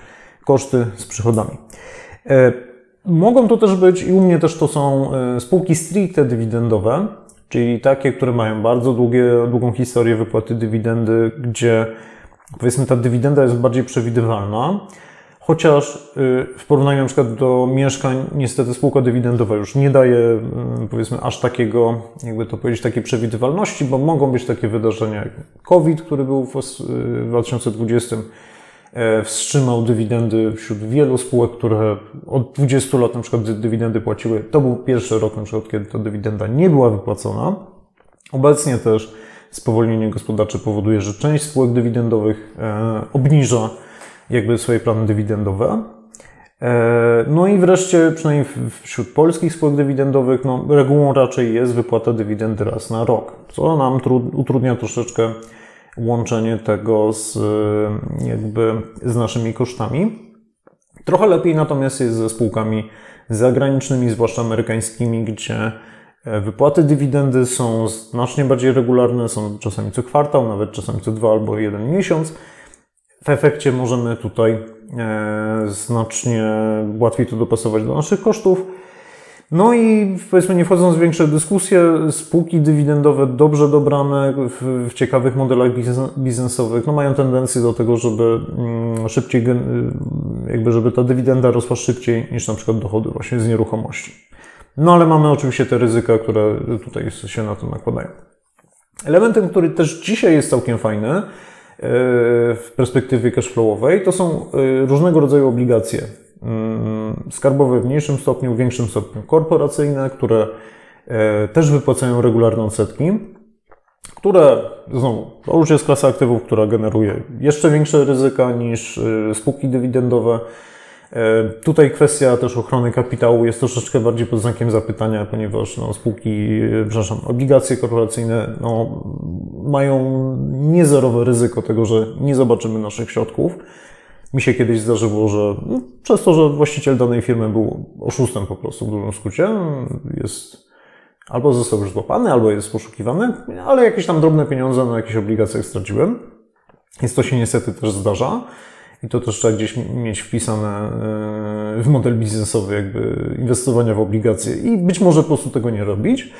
koszty z przychodami. E, mogą to też być, i u mnie też to są e, spółki stricte dywidendowe, czyli takie, które mają bardzo długie, długą historię wypłaty dywidendy, gdzie powiedzmy ta dywidenda jest bardziej przewidywalna, Chociaż y, w porównaniu na przykład do mieszkań, niestety spółka dywidendowa już nie daje, y, powiedzmy, aż takiego, jakby to powiedzieć, takiej przewidywalności, bo mogą być takie wydarzenia jak COVID, który był w 2020, y, e, wstrzymał dywidendy wśród wielu spółek, które od 20 lat na przykład dywidendy płaciły. To był pierwszy rok na przykład, kiedy ta dywidenda nie była wypłacona. Obecnie też spowolnienie gospodarcze powoduje, że część spółek dywidendowych e, obniża jakby swoje plany dywidendowe. E, no i wreszcie, przynajmniej wśród polskich spółek dywidendowych, no, regułą raczej jest wypłata dywidendy raz na rok, co nam utrudnia troszeczkę łączenie tego z, jakby, z naszymi kosztami. Trochę lepiej natomiast jest ze spółkami zagranicznymi, zwłaszcza amerykańskimi, gdzie e, wypłaty dywidendy są znacznie bardziej regularne, są czasami co kwartał, nawet czasami co dwa albo jeden miesiąc. W efekcie możemy tutaj e, znacznie łatwiej to dopasować do naszych kosztów. No i powiedzmy, nie wchodząc w większe dyskusje, spółki dywidendowe dobrze dobrane w, w ciekawych modelach biznesowych, no mają tendencję do tego, żeby mm, szybciej, jakby żeby ta dywidenda rosła szybciej niż na przykład dochody właśnie z nieruchomości. No ale mamy oczywiście te ryzyka, które tutaj się na to nakładają. Elementem, który też dzisiaj jest całkiem fajny, w perspektywie cashflowowej, to są y, różnego rodzaju obligacje. Mm, skarbowe w mniejszym stopniu, w większym stopniu korporacyjne, które e, też wypłacają regularne odsetki, które, znowu, to już jest klasa aktywów, która generuje jeszcze większe ryzyka niż y, spółki dywidendowe, tutaj kwestia też ochrony kapitału jest troszeczkę bardziej pod znakiem zapytania, ponieważ no, spółki, e, przepraszam, obligacje korporacyjne no, mają niezerowe ryzyko tego, że nie zobaczymy naszych środków. Mi się kiedyś zdarzyło, że no, przez to, że właściciel danej firmy był oszustem po prostu w dużym skrócie, jest albo został już złapany, albo jest poszukiwany, ale jakieś tam drobne pieniądze na jakichś obligacjach straciłem. Więc to się niestety też zdarza. I to też trzeba gdzieś mieć wpisane e, w model biznesowy, jakby inwestowania w obligacje i być może po prostu tego nie robić.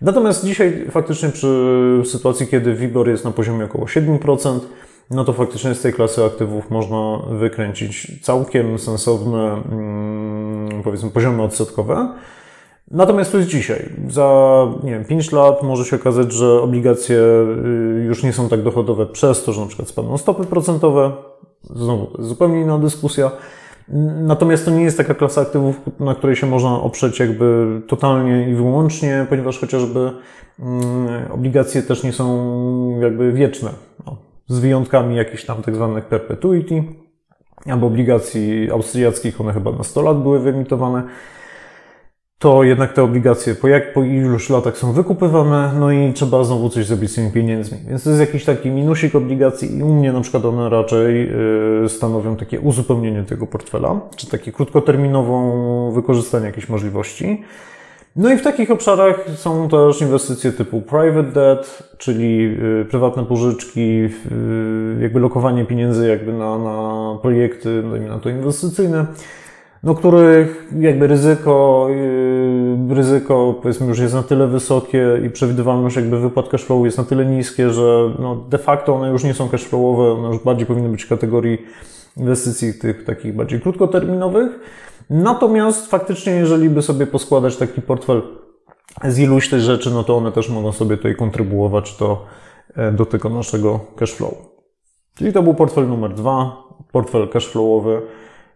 Natomiast dzisiaj faktycznie przy sytuacji, kiedy WIBOR jest na poziomie około 7%, no to faktycznie z tej klasy aktywów można wykręcić całkiem sensowne, mm, powiedzmy, poziomy odsetkowe. Natomiast to jest dzisiaj. Za nie wiem, 5 lat może się okazać, że obligacje y, już nie są tak dochodowe przez to, że na przykład spadną stopy procentowe, Znowu, zupełnie inna dyskusja. Natomiast to nie jest taka klasa aktywów, na której się można oprzeć jakby totalnie i wyłącznie, ponieważ chociażby mm, obligacje też nie są jakby wieczne. No, z wyjątkami jakichś tam tak zwanych perpetuity, albo obligacji austriackich, one chyba na 100 lat były wyemitowane, to jednak te obligacje po, jak, po iluś latach są wykupywane, no i trzeba znowu coś zrobić z tymi pieniędzmi. Więc to jest jakiś taki minusik obligacji i u mnie na przykład one raczej yy, stanowią takie uzupełnienie tego portfela, czy takie krótkoterminową wykorzystanie jakichś możliwości. No i w takich obszarach są też inwestycje typu private debt, czyli y, prywatne pożyczki, y, jakby lokowanie pieniędzy jakby na, na projekty, dajmy na to inwestycyjne, no których jakby ryzyko, y, ryzyko powiedzmy już jest na tyle wysokie i przewidywalność jakby wypłat cashflowu jest na tyle niskie, że no de facto one już nie są cashflowowe, one już bardziej powinny być w kategorii inwestycji tych takich bardziej krótkoterminowych. Natomiast faktycznie, jeżeli by sobie poskładać taki portfel z iluś tych rzeczy, no to one też mogą sobie tutaj kontrybuować do, do tego naszego cashflow. Czyli to był portfel numer dwa, portfel cashflowowy.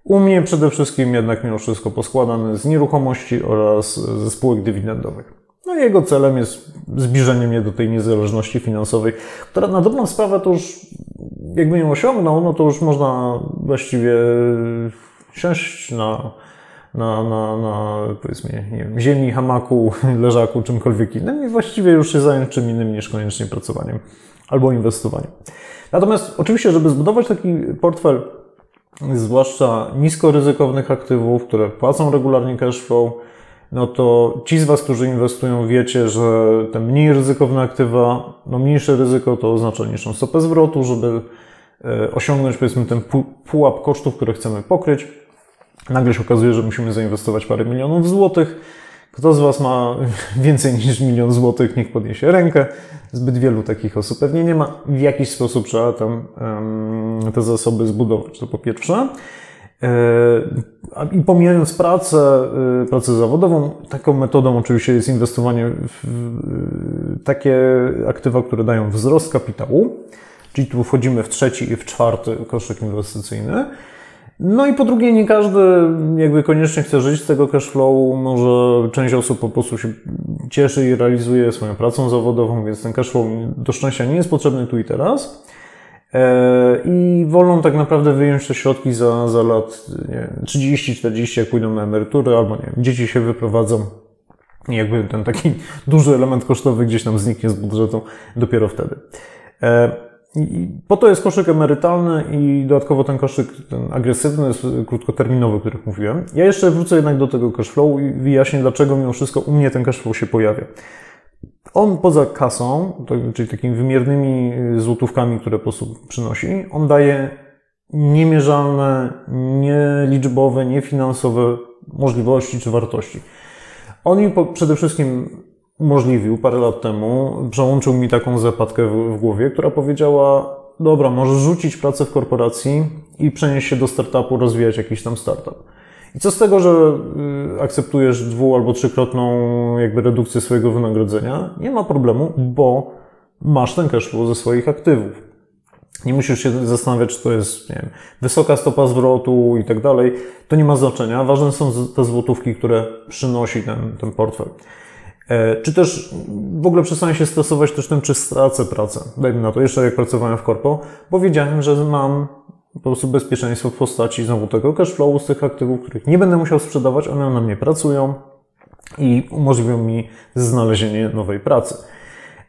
U mnie przede wszystkim jednak mimo wszystko poskładany z nieruchomości oraz ze spółek dywidendowych. No jego celem jest zbliżenie mnie do tej niezależności finansowej, która na dobrą sprawę to już jakby ją osiągnął, no to już można właściwie siąść na, na, na, na powiedzmy, nie wiem, ziemi, hamaku, leżaku, czymkolwiek innym i właściwie już się zająć czym innym niż koniecznie pracowaniem albo inwestowaniem. Natomiast oczywiście, żeby zbudować taki portfel, zwłaszcza niskoryzykownych aktywów, które płacą regularnie cash flow, no to ci z Was, którzy inwestują, wiecie, że te mniej ryzykowne aktywa, no mniejsze ryzyko to oznacza niższą stopę zwrotu, żeby e, osiągnąć powiedzmy ten pułap kosztów, które chcemy pokryć. Nagle się okazuje, że musimy zainwestować parę milionów złotych. Kto z Was ma więcej niż milion złotych, niech podniesie rękę. Zbyt wielu takich osób pewnie nie ma. W jakiś sposób trzeba tam te zasoby zbudować. To po pierwsze. E, I pomijając pracę, e, pracę zawodową, taką metodą oczywiście jest inwestowanie w takie aktywa, które dają wzrost kapitału, czyli tu wchodzimy w trzeci i w czwarty koszyk inwestycyjny. No i po drugie, nie każdy jakby koniecznie chce żyć z tego cashflowu. Może część osób po prostu się cieszy i realizuje swoją pracą zawodową, więc ten cashflow do szczęścia nie jest potrzebny tu i teraz. E, I wolą tak naprawdę wyjąć te środki za, za lat 30-40, jak pójdą na emeryturę, albo nie wiem, dzieci się wyprowadzą. I jakby ten taki duży element kosztowy gdzieś tam zniknie z budżetu dopiero wtedy. I po to jest koszyk emerytalny i dodatkowo ten koszyk ten agresywny, krótkoterminowy, o których mówiłem. Ja jeszcze wrócę jednak do tego cashflowu i wyjaśnię, dlaczego mimo wszystko u mnie ten cashflow się pojawia. On poza kasą, czyli takimi wymiernymi y, złotówkami, które po przynosi, on daje niemierzalne, nieliczbowe, niefinansowe możliwości czy wartości. On mi przede wszystkim umożliwił parę lat temu, przełączył mi taką zapadkę w, w głowie, która powiedziała, dobra, możesz rzucić pracę w korporacji i przenieść się do startupu, rozwijać jakiś tam startup. I co z tego, że y, akceptujesz dwu albo trzykrotną jakby redukcję swojego wynagrodzenia? Nie ma problemu, bo masz ten cashflow ze swoich aktywów. Nie musisz się zastanawiać, czy to jest nie wiem, wysoka stopa zwrotu i tak dalej. To nie ma znaczenia. Ważne są te złotówki, które przynosi ten, ten portfel. E, czy też w ogóle przestałem się stresować też tym, czy stracę pracę. Dajmy na to, jeszcze jak pracowałem w korpo, bo wiedziałem, że mam po prostu bezpieczeństwo w postaci znowu tego cashflowu z tych aktywów, których nie będę musiał sprzedawać, one na mnie pracują i umożliwią mi znalezienie nowej pracy.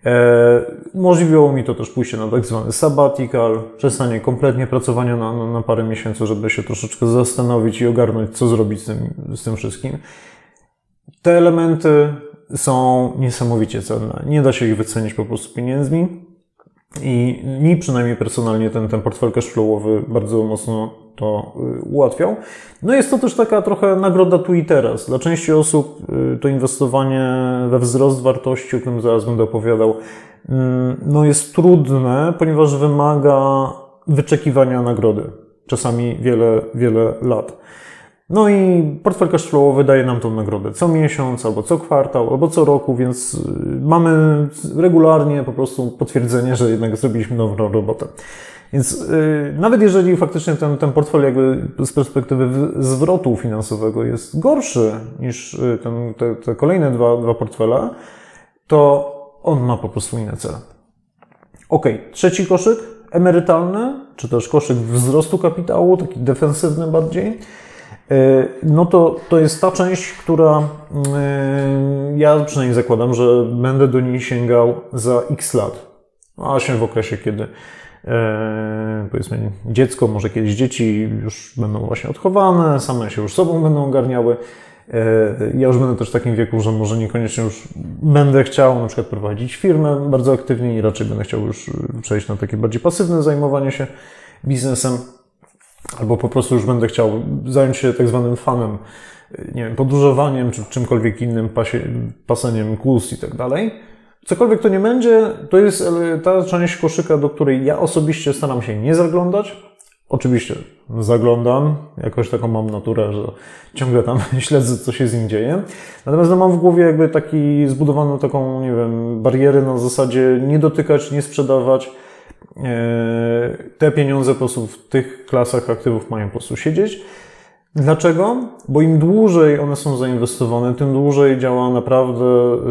E, umożliwiło mi to też pójście na tak zwany sabbatical, przestanie kompletnie pracowania na, na, na parę miesięcy, żeby się troszeczkę zastanowić i ogarnąć, co zrobić z tym, z tym wszystkim. Te elementy są niesamowicie cenne. Nie da się ich wycenić po prostu pieniędzmi. I mi przynajmniej personalnie ten, ten portfel cashflowowy bardzo mocno to y, ułatwiał. No jest to też taka trochę nagroda tu i teraz. Dla części osób y, to inwestowanie we wzrost wartości, o którym zaraz będę opowiadał, mm, no jest trudne, ponieważ wymaga wyczekiwania nagrody. Czasami wiele, wiele lat. No i portfel cashflowowy daje nam tą nagrodę co miesiąc, albo co kwartał, albo co roku, więc y, mamy regularnie po prostu potwierdzenie, że jednak zrobiliśmy dobrą robotę. Więc yy, nawet jeżeli faktycznie ten, ten portfel jakby z perspektywy zwrotu finansowego jest gorszy niż y, ten, te, te kolejne dwa, dwa portfele, to on ma po prostu inne cele. Ok, trzeci koszyk emerytalny, czy też koszyk wzrostu kapitału, taki defensywny bardziej, no to, to jest ta część, która ja przynajmniej zakładam, że będę do niej sięgał za x lat. A się w okresie, kiedy powiedzmy dziecko, może kiedyś dzieci już będą właśnie odchowane, same się już sobą będą ogarniały, ja już będę też w takim wieku, że może niekoniecznie już będę chciał na przykład prowadzić firmę bardzo aktywnie i raczej będę chciał już przejść na takie bardziej pasywne zajmowanie się biznesem, albo po prostu już będę chciał zająć się tak zwanym fanem, nie wiem, podróżowaniem czy czymkolwiek innym, pasie, paseniem kłus i tak dalej. Cokolwiek to nie będzie, to jest ta część koszyka, do której ja osobiście staram się nie zaglądać, Oczywiście zaglądam, jakoś taką mam naturę, że ciągle tam śledzę, co się z nim dzieje. Natomiast no, mam w głowie jakby taki zbudowaną taką, nie wiem, barierę na zasadzie nie dotykać, nie sprzedawać. E, te pieniądze po prostu w tych klasach aktywów mają po prostu siedzieć. Dlaczego? Bo im dłużej one są zainwestowane, tym dłużej działa naprawdę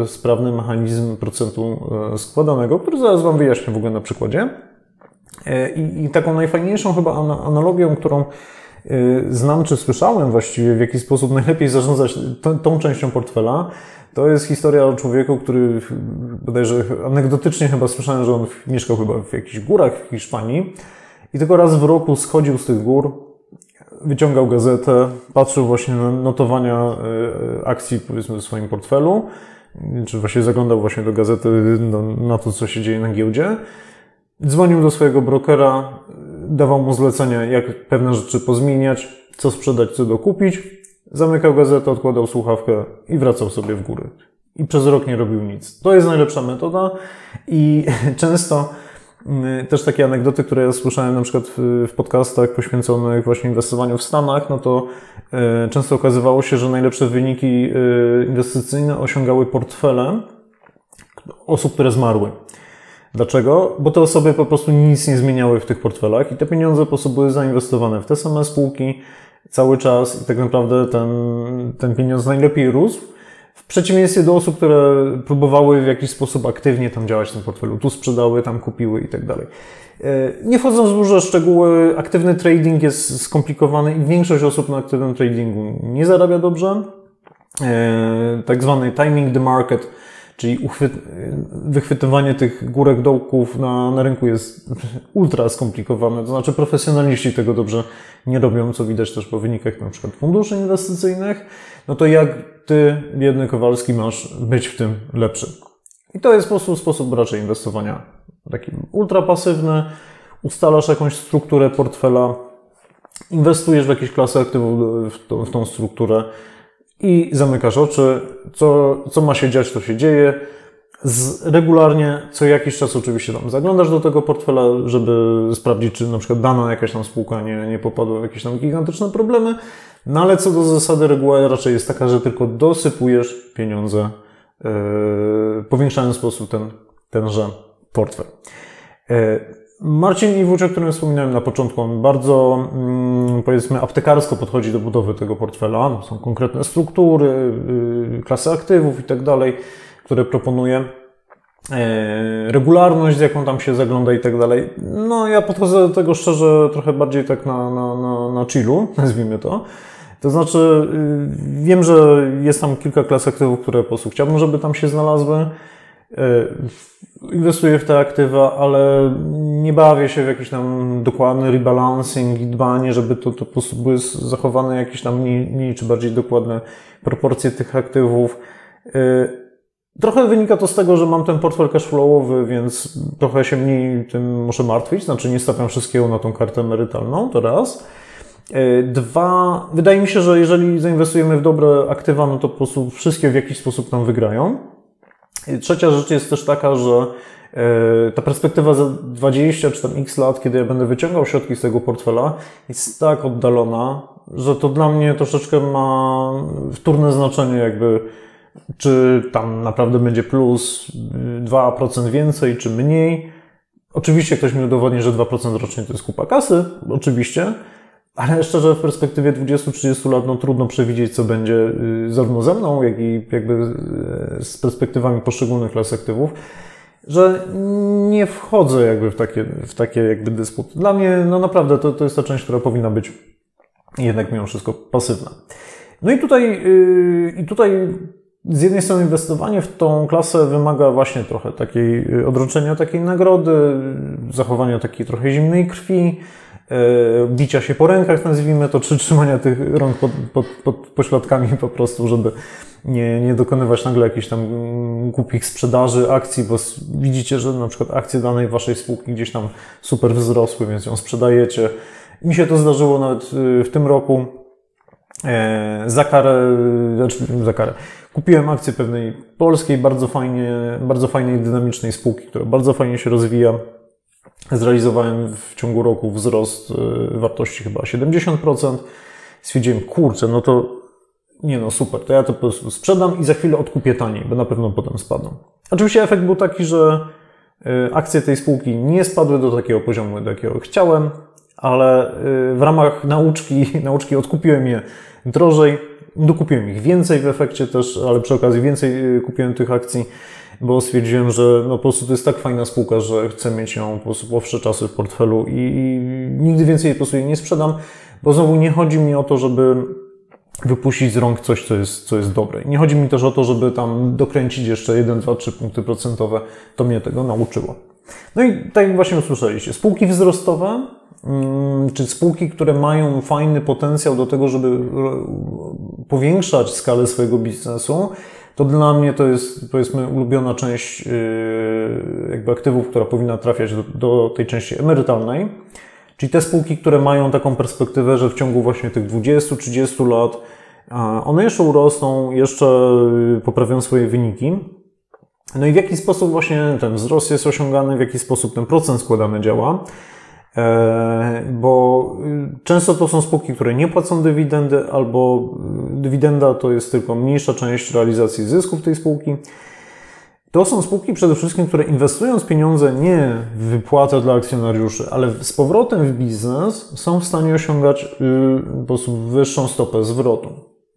sprawny mechanizm procentu e, składanego, który zaraz Wam wyjaśnię w ogóle na przykładzie. E, I, I, taką najfajniejszą chyba analogią, którą znam czy słyszałem właściwie, w jaki sposób najlepiej zarządzać tą częścią portfela, to jest historia o człowieku, który bodajże anegdotycznie chyba słyszałem, że on mieszkał chyba w jakichś górach w Hiszpanii i tylko raz w roku schodził z tych gór, wyciągał gazetę, patrzył właśnie na notowania e, akcji powiedzmy w swoim portfelu, czy właśnie zaglądał właśnie do gazety na to, co się dzieje na giełdzie Dzwonił do swojego brokera, dawał mu zlecenia, jak pewne rzeczy pozmieniać, co sprzedać, co dokupić. Zamykał gazetę, odkładał słuchawkę i wracał sobie w góry. I przez rok nie robił nic. To jest najlepsza metoda i często mm, też takie anegdoty, które ja słyszałem na przykład w podcastach poświęconych właśnie inwestowaniu w Stanach, no to e, często okazywało się, że najlepsze wyniki e, inwestycyjne osiągały portfele osób, które zmarły. Dlaczego? Bo te osoby po prostu nic nie zmieniały w tych portfelach i te pieniądze po prostu były zainwestowane w te same spółki cały czas i tak naprawdę ten, ten pieniądz najlepiej rósł. W przeciwieństwie do osób, które próbowały w jakiś sposób aktywnie tam działać tym portfelu, tu sprzedały, tam kupiły i tak dalej. E, nie wchodząc w duże szczegóły, aktywny trading jest skomplikowany i większość osób na aktywnym tradingu nie zarabia dobrze. E, tak zwany timing the market Czyli wychwytywanie tych górek dołków na, na rynku jest ultra skomplikowane. To znaczy profesjonaliści tego dobrze nie robią, co widać też po wynikach na przykład funduszy inwestycyjnych. No to jak ty, biedny Kowalski, masz być w tym lepszy? I to jest po prostu sposób raczej inwestowania taki ultra pasywny. Ustalasz jakąś strukturę portfela, inwestujesz w jakieś klasy aktywów w w tą strukturę i zamykasz oczy. Co, co ma się dziać, to się dzieje. Z, regularnie, co jakiś czas oczywiście tam zaglądasz do tego portfela, żeby sprawdzić, czy na przykład dana jakaś tam spółka nie, nie popadła w jakieś tam gigantyczne problemy. No ale co do zasady, reguła raczej jest taka, że tylko dosypujesz pieniądze, yy, powiększając w sposób ten, tenże portfel. Yy, Marcin Iwucz, o którym wspominałem na początku, on bardzo, mm, powiedzmy, aptekarsko podchodzi do budowy tego portfela. Są konkretne struktury, y, klasy aktywów i tak dalej, które proponuje. E, regularność, z jaką tam się zagląda i tak dalej. No, ja podchodzę do tego szczerze trochę bardziej tak na, na, na, na chillu, nazwijmy to. To znaczy, y, wiem, że jest tam kilka klas aktywów, które po prostu chciałbym, żeby tam się znalazły. E, inwestuję w te aktywa, ale nie bawię się w jakiś tam dokładny rebalancing i dbanie, żeby to, to po prostu były zachowane jakieś tam mniej, mniej czy bardziej dokładne proporcje tych aktywów. E, trochę wynika to z tego, że mam ten portfel cashflowowy, więc trochę się mniej tym muszę martwić, znaczy nie stawiam wszystkiego na tą kartę emerytalną, to raz. E, dwa, wydaje mi się, że jeżeli zainwestujemy w dobre aktywa, no to po prostu wszystkie w jakiś sposób tam wygrają. Trzecia rzecz jest też taka, że e, ta perspektywa za 20 czy tam x lat, kiedy ja będę wyciągał środki z tego portfela, jest tak oddalona, że to dla mnie troszeczkę ma wtórne znaczenie, jakby czy tam naprawdę będzie plus 2% więcej, czy mniej. Oczywiście ktoś mi udowodni, że 2% rocznie to jest kupa kasy, oczywiście, ale szczerze, w perspektywie 20-30 lat, no trudno przewidzieć, co będzie y, zarówno ze mną, jak i jakby y, z perspektywami poszczególnych klas aktywów. że nie wchodzę jakby w takie, w takie jakby dysputy. Dla mnie, no naprawdę, to, to jest ta część, która powinna być jednak mimo wszystko pasywna. No i tutaj, yy, i tutaj z jednej strony inwestowanie w tą klasę wymaga właśnie trochę takiej odroczenia takiej nagrody, zachowania takiej trochę zimnej krwi, bicia się po rękach, nazwijmy to, czy trzymania tych rąk pod, pod, pod pośladkami po prostu, żeby nie, nie dokonywać nagle jakichś tam głupich sprzedaży akcji, bo widzicie, że na przykład akcje danej waszej spółki gdzieś tam super wzrosły, więc ją sprzedajecie. Mi się to zdarzyło nawet w tym roku. E, za karę, znaczy za karę. Kupiłem akcję pewnej polskiej, bardzo fajnie, bardzo fajnej, dynamicznej spółki, która bardzo fajnie się rozwija. Zrealizowałem w ciągu roku wzrost e, wartości chyba 70%. Stwierdziłem, kurczę, no to nie no, super, to ja to po prostu sprzedam i za chwilę odkupię taniej, bo na pewno potem spadną. Oczywiście efekt był taki, że e, akcje tej spółki nie spadły do takiego poziomu, do jakiego chciałem, ale w ramach nauczki, nauczki odkupiłem je drożej. Dokupiłem ich więcej w efekcie też, ale przy okazji więcej y, kupiłem tych akcji, bo stwierdziłem, że no po prostu to jest tak fajna spółka, że chcę mieć ją po prostu po czasy w portfelu i, i nigdy więcej po prostu jej nie sprzedam, bo znowu nie chodzi mi o to, żeby wypuścić z rąk coś, co jest, co jest dobre. Nie chodzi mi też o to, żeby tam dokręcić jeszcze 1, 2, 3 punkty procentowe. To mnie tego nauczyło. No i tak jak właśnie usłyszeliście, spółki wzrostowe Mm, czy spółki, które mają fajny potencjał do tego, żeby powiększać skalę swojego biznesu, to dla mnie to jest, powiedzmy, ulubiona część yy, jakby aktywów, która powinna trafiać do, do tej części emerytalnej. Czyli te spółki, które mają taką perspektywę, że w ciągu właśnie tych 20-30 lat one jeszcze urosną, jeszcze yy, poprawią swoje wyniki. No i w jaki sposób właśnie ten wzrost jest osiągany, w jaki sposób ten procent składany działa. E, bo y, często to są spółki, które nie płacą dywidendy, albo y, dywidenda to jest tylko mniejsza część realizacji zysków tej spółki. To są spółki przede wszystkim, które inwestując pieniądze nie w wypłatę dla akcjonariuszy, ale z powrotem w biznes są w stanie osiągać y, po prostu wyższą stopę zwrotu.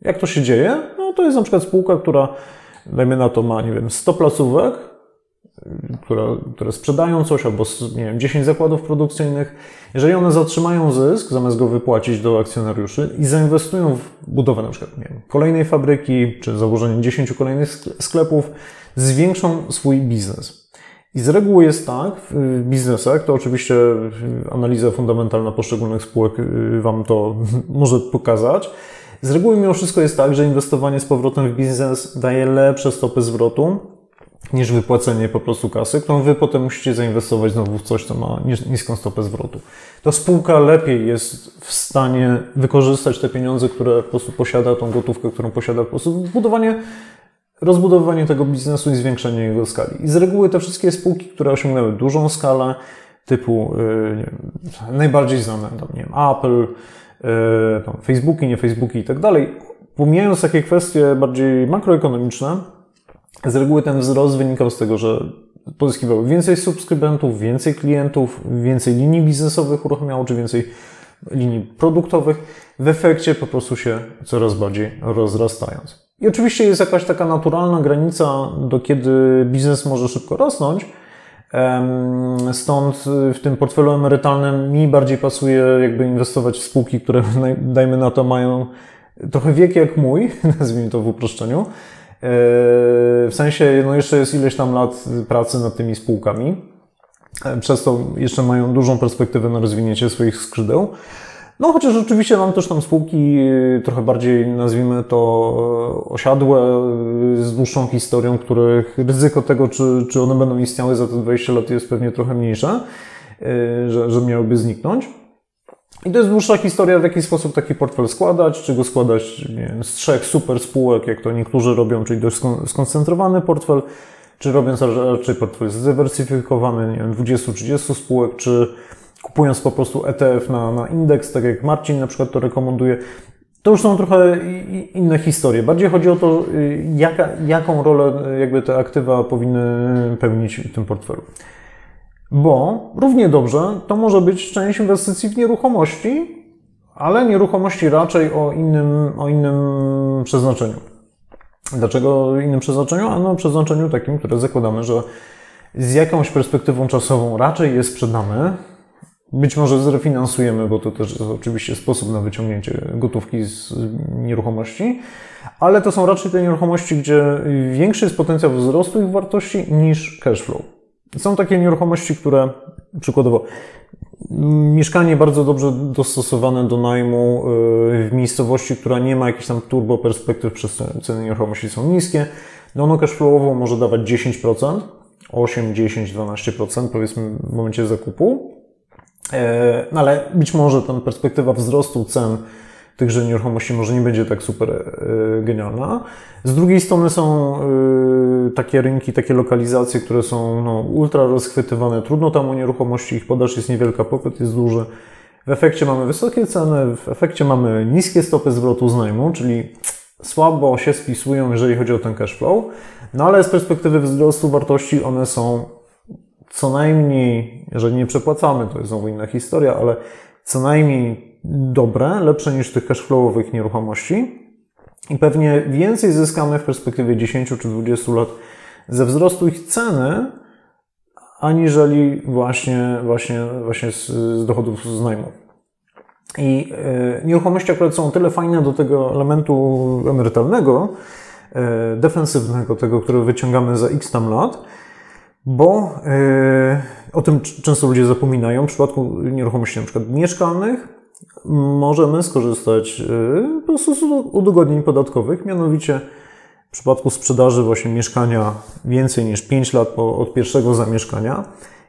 Jak to się dzieje? No to jest na przykład spółka, która, dajmy na to, ma, nie wiem, 100 placówek, które, które sprzedają coś, albo nie wiem, 10 zakładów produkcyjnych, jeżeli one zatrzymają zysk, zamiast go wypłacić do akcjonariuszy i zainwestują w budowę na przykład nie wiem, kolejnej fabryki, czy założenie 10 kolejnych sklepów, zwiększą swój biznes. I z reguły jest tak w biznesach, to oczywiście analiza fundamentalna poszczególnych spółek y, Wam to może pokazać. Z reguły mimo wszystko jest tak, że inwestowanie z powrotem w biznes daje lepsze stopy zwrotu niż wypłacenie po prostu kasy, którą wy potem musicie zainwestować znowu w coś, co ma niską stopę zwrotu. To spółka lepiej jest w stanie wykorzystać te pieniądze, które po prostu posiada, tą gotówkę, którą posiada, po prostu budowanie, rozbudowywanie tego biznesu i zwiększenie jego skali. I z reguły te wszystkie spółki, które osiągnęły dużą skalę, typu yy, nie wiem, najbardziej znane, tam, nie wiem, Apple, yy, tam Facebooki, nie Facebooki i tak dalej, pomijając takie kwestie bardziej makroekonomiczne, z reguły ten wzrost wynikał z tego, że pozyskiwały więcej subskrybentów, więcej klientów, więcej linii biznesowych uruchamiało, czy więcej linii produktowych, w efekcie po prostu się coraz bardziej rozrastając. I oczywiście jest jakaś taka naturalna granica, do kiedy biznes może szybko rosnąć. Stąd w tym portfelu emerytalnym mi bardziej pasuje jakby inwestować w spółki, które dajmy na to mają trochę wiek jak mój, nazwijmy to w uproszczeniu, w sensie, no jeszcze jest ileś tam lat pracy nad tymi spółkami. E, przez to jeszcze mają dużą perspektywę na rozwinięcie swoich skrzydeł. No chociaż oczywiście mam też tam spółki e, trochę bardziej, nazwijmy to, osiadłe, z dłuższą historią, których ryzyko tego, czy, czy one będą istniały za te 20 lat jest pewnie trochę mniejsze, że, że miałyby zniknąć. I to jest dłuższa historia, w jaki sposób taki portfel składać, czy go składać wiem, z trzech super spółek, jak to niektórzy robią, czyli dość skoncentrowany portfel, czy robiąc raczej portfel zdywersyfikowany, nie wiem, 20-30 spółek, czy kupując po prostu ETF na, na indeks, tak jak Marcin na przykład to rekomenduje. To już są trochę inne historie. Bardziej chodzi o to, y, jaka, jaką rolę y, jakby te aktywa powinny pełnić w tym portfelu. Bo równie dobrze to może być część inwestycji w nieruchomości, ale nieruchomości raczej o innym, o innym przeznaczeniu. Dlaczego innym przeznaczeniu? A no przeznaczeniu takim, które zakładamy, że z jakąś perspektywą czasową raczej je sprzedamy. Być może zrefinansujemy, bo to też jest oczywiście sposób na wyciągnięcie gotówki z nieruchomości, ale to są raczej te nieruchomości, gdzie większy jest potencjał wzrostu ich wartości niż cash flow. Są takie nieruchomości, które przykładowo mieszkanie bardzo dobrze dostosowane do najmu yy, w miejscowości, która nie ma jakichś tam turbo perspektyw, przez ceny nieruchomości są niskie, no ono cashflowowo może dawać 10%, 8, 10, 12% powiedzmy w momencie zakupu, e, no ale być może ta perspektywa wzrostu cen tychże nieruchomości może nie będzie tak super e, genialna. Z drugiej strony są e, takie rynki, takie lokalizacje, które są no, ultra rozchwytywane, trudno tam o nieruchomości, ich podaż jest niewielka, popyt jest duży. W efekcie mamy wysokie ceny, w efekcie mamy niskie stopy zwrotu z najmu, czyli słabo się spisują, jeżeli chodzi o ten cash flow. No ale z perspektywy wzrostu wartości one są co najmniej, jeżeli nie przepłacamy, to jest znowu inna historia, ale co najmniej dobre, lepsze niż tych cashflowowych nieruchomości. I pewnie więcej zyskamy w perspektywie 10 czy 20 lat ze wzrostu ich ceny, aniżeli właśnie, właśnie, właśnie z, z dochodów z najmu. I y, nieruchomości akurat są tyle fajne do tego elementu emerytalnego, y, defensywnego, tego, który wyciągamy za x tam lat, bo y, o tym często ludzie zapominają. W przypadku nieruchomości przykład mieszkalnych możemy skorzystać po prostu z udogodnień podatkowych, mianowicie w przypadku sprzedaży właśnie mieszkania więcej niż 5 lat od pierwszego zamieszkania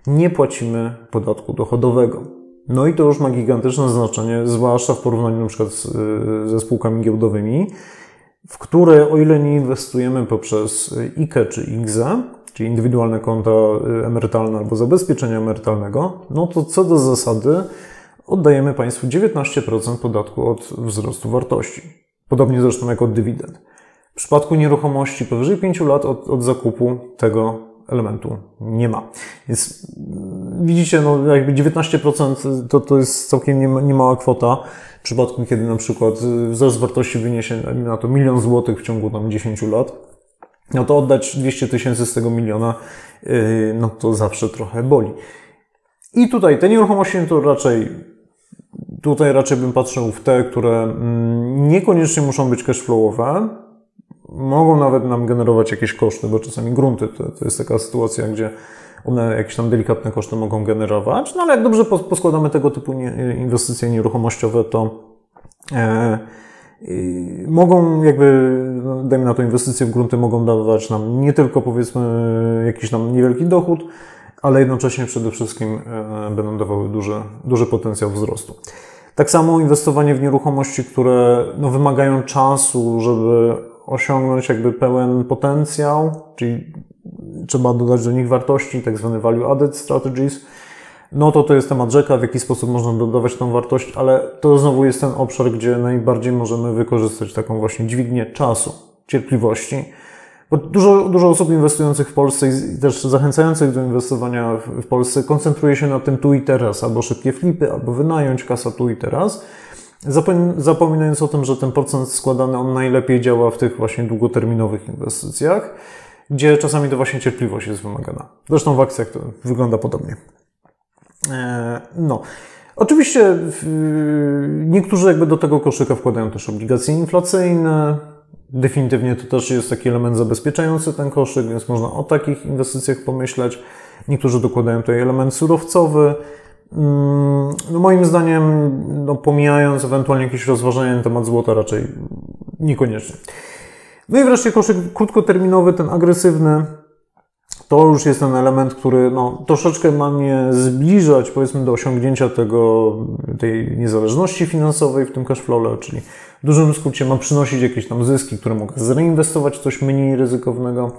nie płacimy podatku dochodowego. No i to już ma gigantyczne znaczenie, zwłaszcza w porównaniu na przykład z, ze spółkami giełdowymi, w które o ile nie inwestujemy poprzez IKE czy IGZE, czyli indywidualne konta emerytalne albo zabezpieczenia emerytalnego, no to co do zasady oddajemy Państwu 19% podatku od wzrostu wartości. Podobnie zresztą jak od dywidend. W przypadku nieruchomości powyżej 5 lat od, od zakupu tego elementu nie ma. Więc widzicie, no jakby 19% to, to jest całkiem niemała kwota. W przypadku, kiedy na przykład wzrost wartości wyniesie na to milion złotych w ciągu tam 10 lat, no to oddać 200 tysięcy z tego miliona, yy, no to zawsze trochę boli. I tutaj te nieruchomości to raczej, tutaj raczej bym patrzył w te, które mm, niekoniecznie muszą być cashflowowe, mogą nawet nam generować jakieś koszty, bo czasami grunty to, to jest taka sytuacja, gdzie one jakieś tam delikatne koszty mogą generować, no ale jak dobrze poskładamy tego typu inwestycje nieruchomościowe, to e, mogą jakby, no, dajmy na to inwestycje w grunty mogą dawać nam nie tylko powiedzmy jakiś tam niewielki dochód, ale jednocześnie przede wszystkim e, będą dawały duży, duży potencjał wzrostu. Tak samo inwestowanie w nieruchomości, które no, wymagają czasu, żeby osiągnąć jakby pełen potencjał, czyli trzeba dodać do nich wartości, tak zwane value added strategies, no to to jest temat rzeka, w jaki sposób można dodawać tą wartość, ale to znowu jest ten obszar, gdzie najbardziej możemy wykorzystać taką właśnie dźwignię czasu, cierpliwości. Bo dużo, dużo osób inwestujących w Polsce i też zachęcających do inwestowania w Polsce koncentruje się na tym tu i teraz, albo szybkie flipy, albo wynająć kasa tu i teraz, zapominając o tym, że ten procent składany on najlepiej działa w tych właśnie długoterminowych inwestycjach, gdzie czasami to właśnie cierpliwość jest wymagana. Zresztą w akcjach to wygląda podobnie. E, no. Oczywiście niektórzy jakby do tego koszyka wkładają też obligacje inflacyjne. Definitywnie to też jest taki element zabezpieczający ten koszyk, więc można o takich inwestycjach pomyśleć. Niektórzy dokładają tutaj element surowcowy. Mm, no moim zdaniem, no pomijając ewentualnie jakieś rozważania na temat złota, raczej niekoniecznie. No i wreszcie koszyk krótkoterminowy, ten agresywny, to już jest ten element, który no, troszeczkę ma mnie zbliżać, powiedzmy, do osiągnięcia tego, tej niezależności finansowej w tym cashflow, czyli dużym skrócie ma przynosić jakieś tam zyski, które mogę zreinwestować w coś mniej ryzykownego.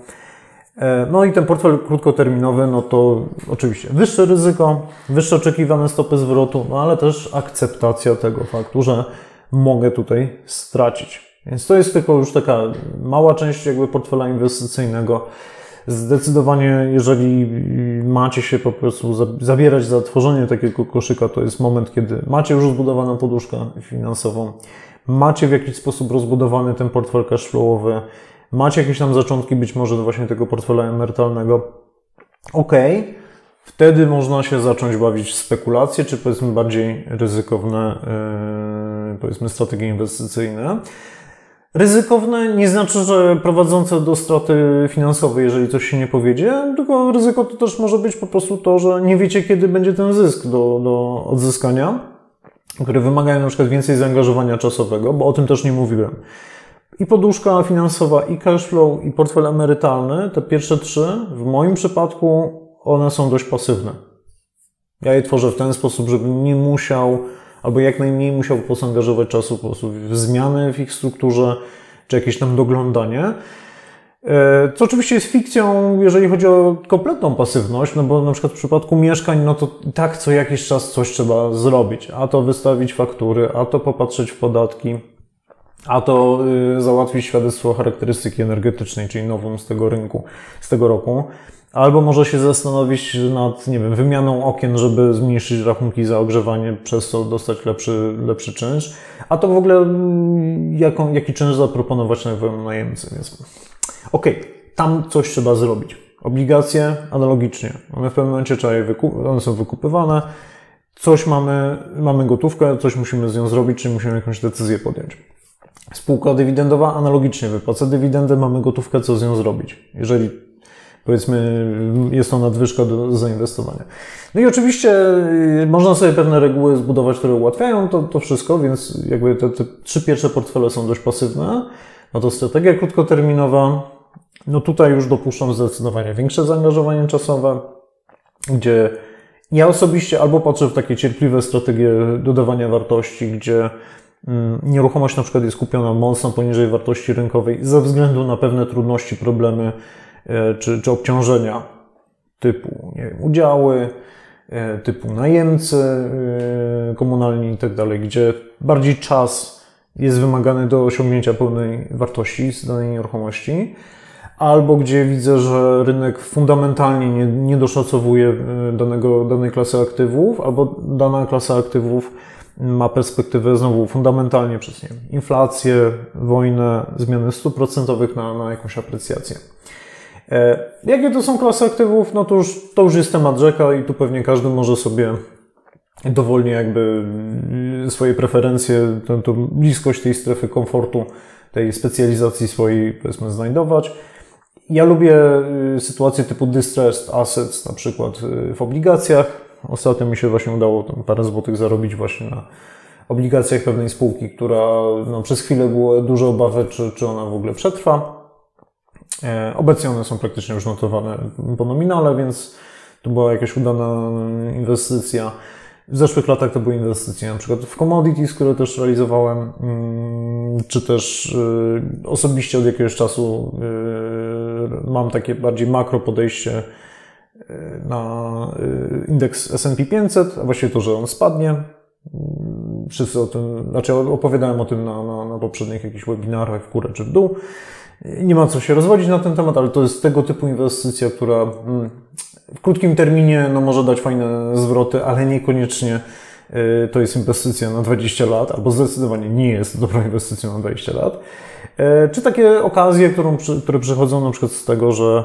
E, no i ten portfel krótkoterminowy, no to oczywiście wyższe ryzyko, wyższe oczekiwane stopy zwrotu, no ale też akceptacja tego faktu, że mogę tutaj stracić. Więc to jest tylko już taka mała część jakby portfela inwestycyjnego. Zdecydowanie, jeżeli macie się po prostu zabierać za tworzenie takiego koszyka, to jest moment, kiedy macie już zbudowaną poduszkę finansową, macie w jakiś sposób rozbudowany ten portfel cashflowowy, macie jakieś tam zaczątki być może właśnie tego portfela emerytalnego, ok, wtedy można się zacząć bawić w spekulacje, czy powiedzmy bardziej ryzykowne, yy, powiedzmy strategie inwestycyjne. Ryzykowne nie znaczy, że prowadzące do straty finansowej, jeżeli coś się nie powiedzie, tylko ryzyko to też może być po prostu to, że nie wiecie, kiedy będzie ten zysk do, do odzyskania, które wymagają na przykład więcej zaangażowania czasowego, bo o tym też nie mówiłem. I poduszka finansowa, i cashflow, i portfel emerytalny, te pierwsze trzy, w moim przypadku one są dość pasywne. Ja je tworzę w ten sposób, żebym nie musiał albo jak najmniej musiał po prostu angażować czasu po prostu w zmiany w ich strukturze, czy jakieś tam doglądanie. E, co oczywiście jest fikcją, jeżeli chodzi o kompletną pasywność, no bo na przykład w przypadku mieszkań, no to tak co jakiś czas coś trzeba zrobić. A to wystawić faktury, a to popatrzeć w podatki, a to y, załatwić świadectwo charakterystyki energetycznej, czyli nową z tego rynku, z tego roku. Albo może się zastanowić nad, nie wiem, wymianą okien, żeby zmniejszyć rachunki za ogrzewanie, przez co dostać lepszy, lepszy czynsz. A to w ogóle mm, jaką, jaki czynsz zaproponować nowemu najemcy. Więc okay, tam coś trzeba zrobić. Obligacje analogicznie. One w pewnym momencie trzeba je wykup- one są wykupywane. Coś mamy, mamy gotówkę, coś musimy z nią zrobić, czy musimy jakąś decyzję podjąć. Spółka dywidendowa analogicznie wypłaca dywidendę, mamy gotówkę, co z nią zrobić. Jeżeli powiedzmy, jest to nadwyżka do zainwestowania. No i oczywiście y, można sobie pewne reguły zbudować, które ułatwiają to, to wszystko, więc jakby te, te trzy pierwsze portfele są dość pasywne. No to strategia krótkoterminowa, no tutaj już dopuszczam zdecydowanie większe zaangażowanie czasowe, gdzie ja osobiście albo patrzę w takie cierpliwe strategie dodawania wartości, gdzie mm, nieruchomość na przykład jest kupiona mocno poniżej wartości rynkowej ze względu na pewne trudności, problemy, E, czy, czy obciążenia typu nie wiem, udziały, e, typu najemcy e, komunalni i tak gdzie bardziej czas jest wymagany do osiągnięcia pełnej wartości z danej nieruchomości, albo gdzie widzę, że rynek fundamentalnie nie, nie doszacowuje danego, danej klasy aktywów, albo dana klasa aktywów ma perspektywę znowu fundamentalnie przez nie, inflację, wojnę, zmiany stóp procentowych na, na jakąś aprecjację. E, jakie to są klasy aktywów? No to już, to już jest temat rzeka i tu pewnie każdy może sobie dowolnie jakby swoje preferencje, tą bliskość tej strefy komfortu, tej specjalizacji swojej powiedzmy znajdować. Ja lubię y, sytuacje typu distressed assets, na przykład y, w obligacjach. Ostatnio mi się właśnie udało parę złotych zarobić właśnie na obligacjach pewnej spółki, która no, przez chwilę było duże obawy, czy, czy ona w ogóle przetrwa. E, obecnie one są praktycznie już notowane po nominale, więc to była jakaś udana inwestycja. W zeszłych latach to były inwestycje na przykład w commodities, które też realizowałem, mm, czy też e, osobiście od jakiegoś czasu e, mam takie bardziej makro podejście na indeks S&P 500, a właściwie to, że on spadnie. Mm, wszyscy o tym, znaczy opowiadałem o tym na, na, na poprzednich jakichś webinarach w górę czy w dół. Nie ma co się rozwodzić na ten temat, ale to jest tego typu inwestycja, która mm, w krótkim terminie no, może dać fajne zwroty, ale niekoniecznie y, to jest inwestycja na 20 lat, albo zdecydowanie nie jest dobrą inwestycją na 20 lat. E, czy takie okazje, które przychodzą na przykład z tego, że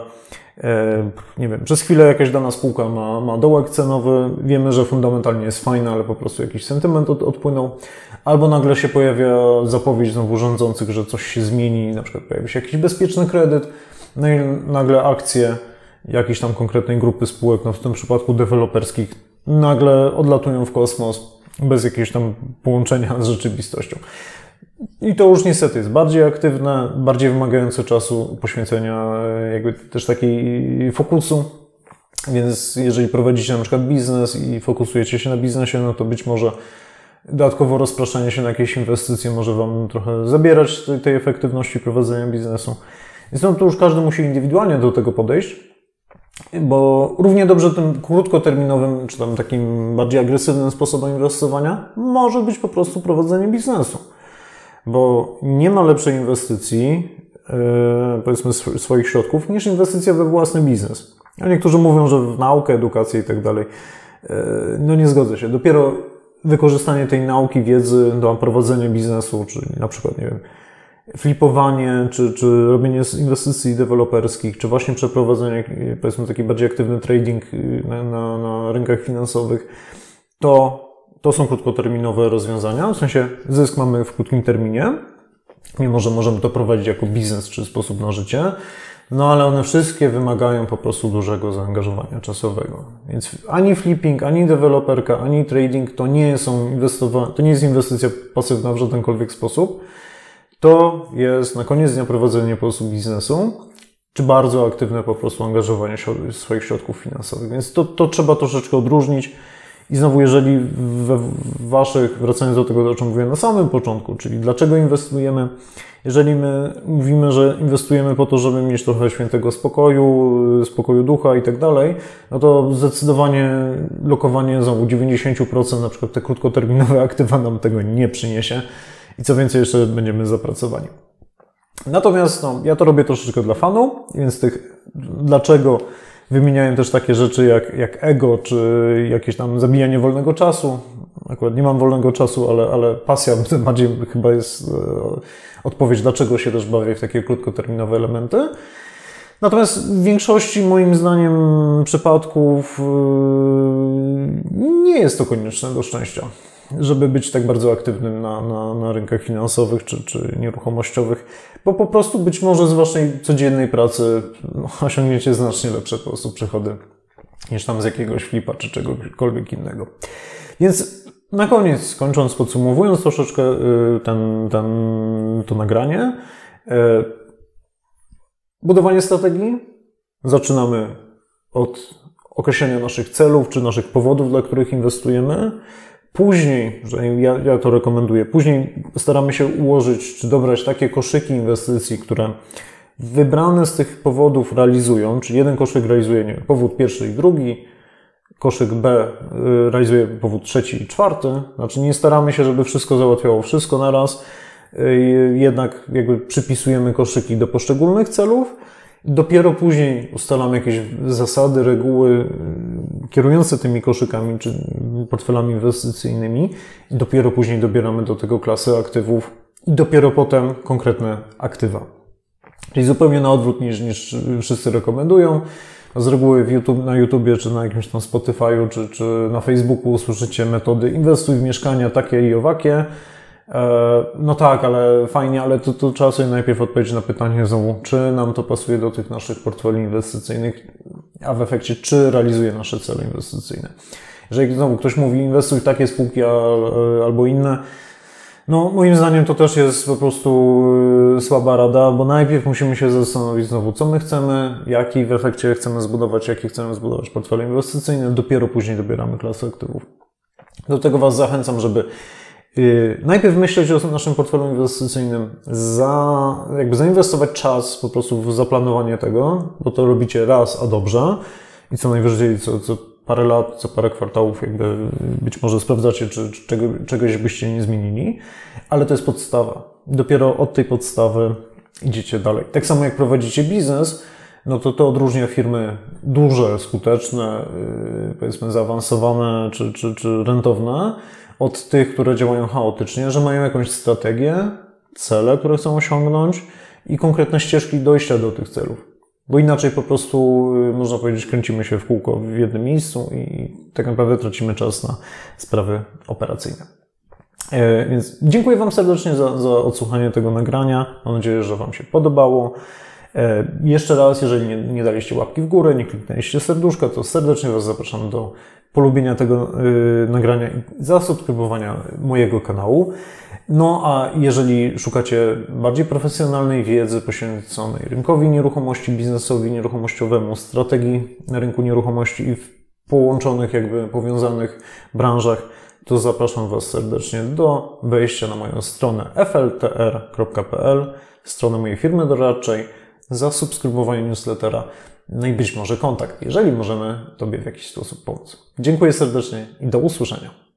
e, nie wiem, przez chwilę jakaś dana spółka ma, ma dołek cenowy, wiemy, że fundamentalnie jest fajna, ale po prostu jakiś sentyment od, odpłynął, albo nagle się pojawia zapowiedź znowu rządzących, że coś się zmieni, na przykład pojawi się jakiś bezpieczny kredyt, no i nagle akcje jakiejś tam konkretnej grupy spółek, no w tym przypadku deweloperskich, nagle odlatują w kosmos bez jakiegoś tam połączenia z rzeczywistością. I to już niestety jest bardziej aktywne, bardziej wymagające czasu poświęcenia, e, jakby też takiej fokusu. Więc jeżeli prowadzicie na przykład biznes i fokusujecie się na biznesie, no to być może dodatkowo rozpraszanie się na jakieś inwestycje może Wam trochę zabierać tej, tej efektywności prowadzenia biznesu. Więc no to już każdy musi indywidualnie do tego podejść, bo równie dobrze tym krótkoterminowym, czy tam takim bardziej agresywnym sposobem inwestowania może być po prostu prowadzenie biznesu bo nie ma lepszej inwestycji, e, powiedzmy, swoich środków, niż inwestycja we własny biznes. A niektórzy mówią, że w naukę, edukację i tak dalej. E, no nie zgodzę się. Dopiero wykorzystanie tej nauki, wiedzy do prowadzenia biznesu, czyli na przykład, nie wiem, flipowanie, czy, czy robienie inwestycji deweloperskich, czy właśnie przeprowadzenie, powiedzmy, taki bardziej aktywny trading na, na, na rynkach finansowych, to, to są krótkoterminowe rozwiązania. W sensie zysk mamy w krótkim terminie, mimo że możemy to prowadzić jako biznes czy sposób na życie. No ale one wszystkie wymagają po prostu dużego zaangażowania czasowego. Więc ani flipping, ani deweloperka, ani trading to nie są inwestowa- to nie jest inwestycja pasywna w żadenkolwiek sposób. To jest na koniec dnia prowadzenie po prostu biznesu, czy bardzo aktywne po prostu angażowanie swoich środków finansowych. Więc to, to trzeba troszeczkę odróżnić. I znowu, jeżeli we waszych, wracając do tego, o czym mówiłem na samym początku, czyli dlaczego inwestujemy, jeżeli my mówimy, że inwestujemy po to, żeby mieć trochę świętego spokoju, spokoju ducha i tak dalej, no to zdecydowanie lokowanie znowu 90% na przykład te krótkoterminowe aktywa nam tego nie przyniesie i co więcej jeszcze będziemy zapracowani. Natomiast no, ja to robię troszeczkę dla fanu, więc tych dlaczego wymieniałem też takie rzeczy jak, jak ego, czy jakieś tam zabijanie wolnego czasu. Akurat nie mam wolnego czasu, ale, ale pasja bardziej chyba jest e, odpowiedź, dlaczego się też bawię w takie krótkoterminowe elementy. Natomiast w większości, moim zdaniem, przypadków e, nie jest to konieczne do szczęścia żeby być tak bardzo aktywnym na, na, na rynkach finansowych czy, czy nieruchomościowych, bo po prostu być może z Waszej codziennej pracy no, osiągniecie znacznie lepsze po prostu przychody niż tam z jakiegoś flipa czy czegokolwiek innego. Więc na koniec, kończąc, podsumowując troszeczkę y, ten, ten, to nagranie, y, budowanie strategii zaczynamy od określenia naszych celów czy naszych powodów, dla których inwestujemy. Później, ja, ja to rekomenduję, później staramy się ułożyć czy dobrać takie koszyki inwestycji, które wybrane z tych powodów realizują, czyli jeden koszyk realizuje nie, powód pierwszy i drugi, koszyk B y, realizuje powód trzeci i czwarty. Znaczy nie staramy się, żeby wszystko załatwiało wszystko na raz, y, jednak jakby przypisujemy koszyki do poszczególnych celów Dopiero później ustalamy jakieś zasady, reguły y, kierujące tymi koszykami czy portfelami inwestycyjnymi i dopiero później dobieramy do tego klasy aktywów i dopiero potem konkretne aktywa. Czyli zupełnie na odwrót niż, niż wszyscy rekomendują. Z reguły YouTube, na YouTubie, czy na jakimś tam Spotify'u, czy, czy na Facebooku usłyszycie metody inwestuj w mieszkania takie i owakie, no tak, ale fajnie, ale to, to trzeba sobie najpierw odpowiedzieć na pytanie znowu, czy nam to pasuje do tych naszych portfeli inwestycyjnych, a w efekcie, czy realizuje nasze cele inwestycyjne. Jeżeli znowu ktoś mówi inwestuj w takie spółki albo inne, no moim zdaniem to też jest po prostu e, słaba rada, bo najpierw musimy się zastanowić znowu, co my chcemy, jaki w efekcie chcemy zbudować, jaki chcemy zbudować portfel inwestycyjny, dopiero później dobieramy klasę aktywów. Do tego Was zachęcam, żeby najpierw myśleć o naszym portfelu inwestycyjnym, za, jakby zainwestować czas po prostu w zaplanowanie tego, bo to robicie raz, a dobrze i co najwyżej co, co parę lat, co parę kwartałów jakby być może sprawdzacie, czy, czy czego, czegoś byście nie zmienili, ale to jest podstawa. Dopiero od tej podstawy idziecie dalej. Tak samo jak prowadzicie biznes, no to to odróżnia firmy duże, skuteczne, y, powiedzmy zaawansowane czy, czy, czy rentowne od tych, które działają chaotycznie, że mają jakąś strategię, cele, które chcą osiągnąć i konkretne ścieżki dojścia do tych celów. Bo inaczej po prostu, y, można powiedzieć, kręcimy się w kółko w jednym miejscu i tak naprawdę tracimy czas na sprawy operacyjne. E, więc dziękuję Wam serdecznie za, za odsłuchanie tego nagrania. Mam nadzieję, że Wam się podobało. E, jeszcze raz, jeżeli nie, nie daliście łapki w górę, nie kliknęliście serduszka, to serdecznie Was zapraszam do polubienia tego yy, nagrania i zasubskrybowania mojego kanału. No a jeżeli szukacie bardziej profesjonalnej wiedzy poświęconej rynkowi nieruchomości, biznesowi nieruchomościowemu, strategii na rynku nieruchomości i w połączonych, jakby powiązanych branżach, to zapraszam Was serdecznie do wejścia na moją stronę fltr.pl, stronę mojej firmy doradczej, zasubskrybowanie newslettera no i być może kontakt, jeżeli możemy Tobie w jakiś sposób pomóc. Dziękuję serdecznie i do usłyszenia.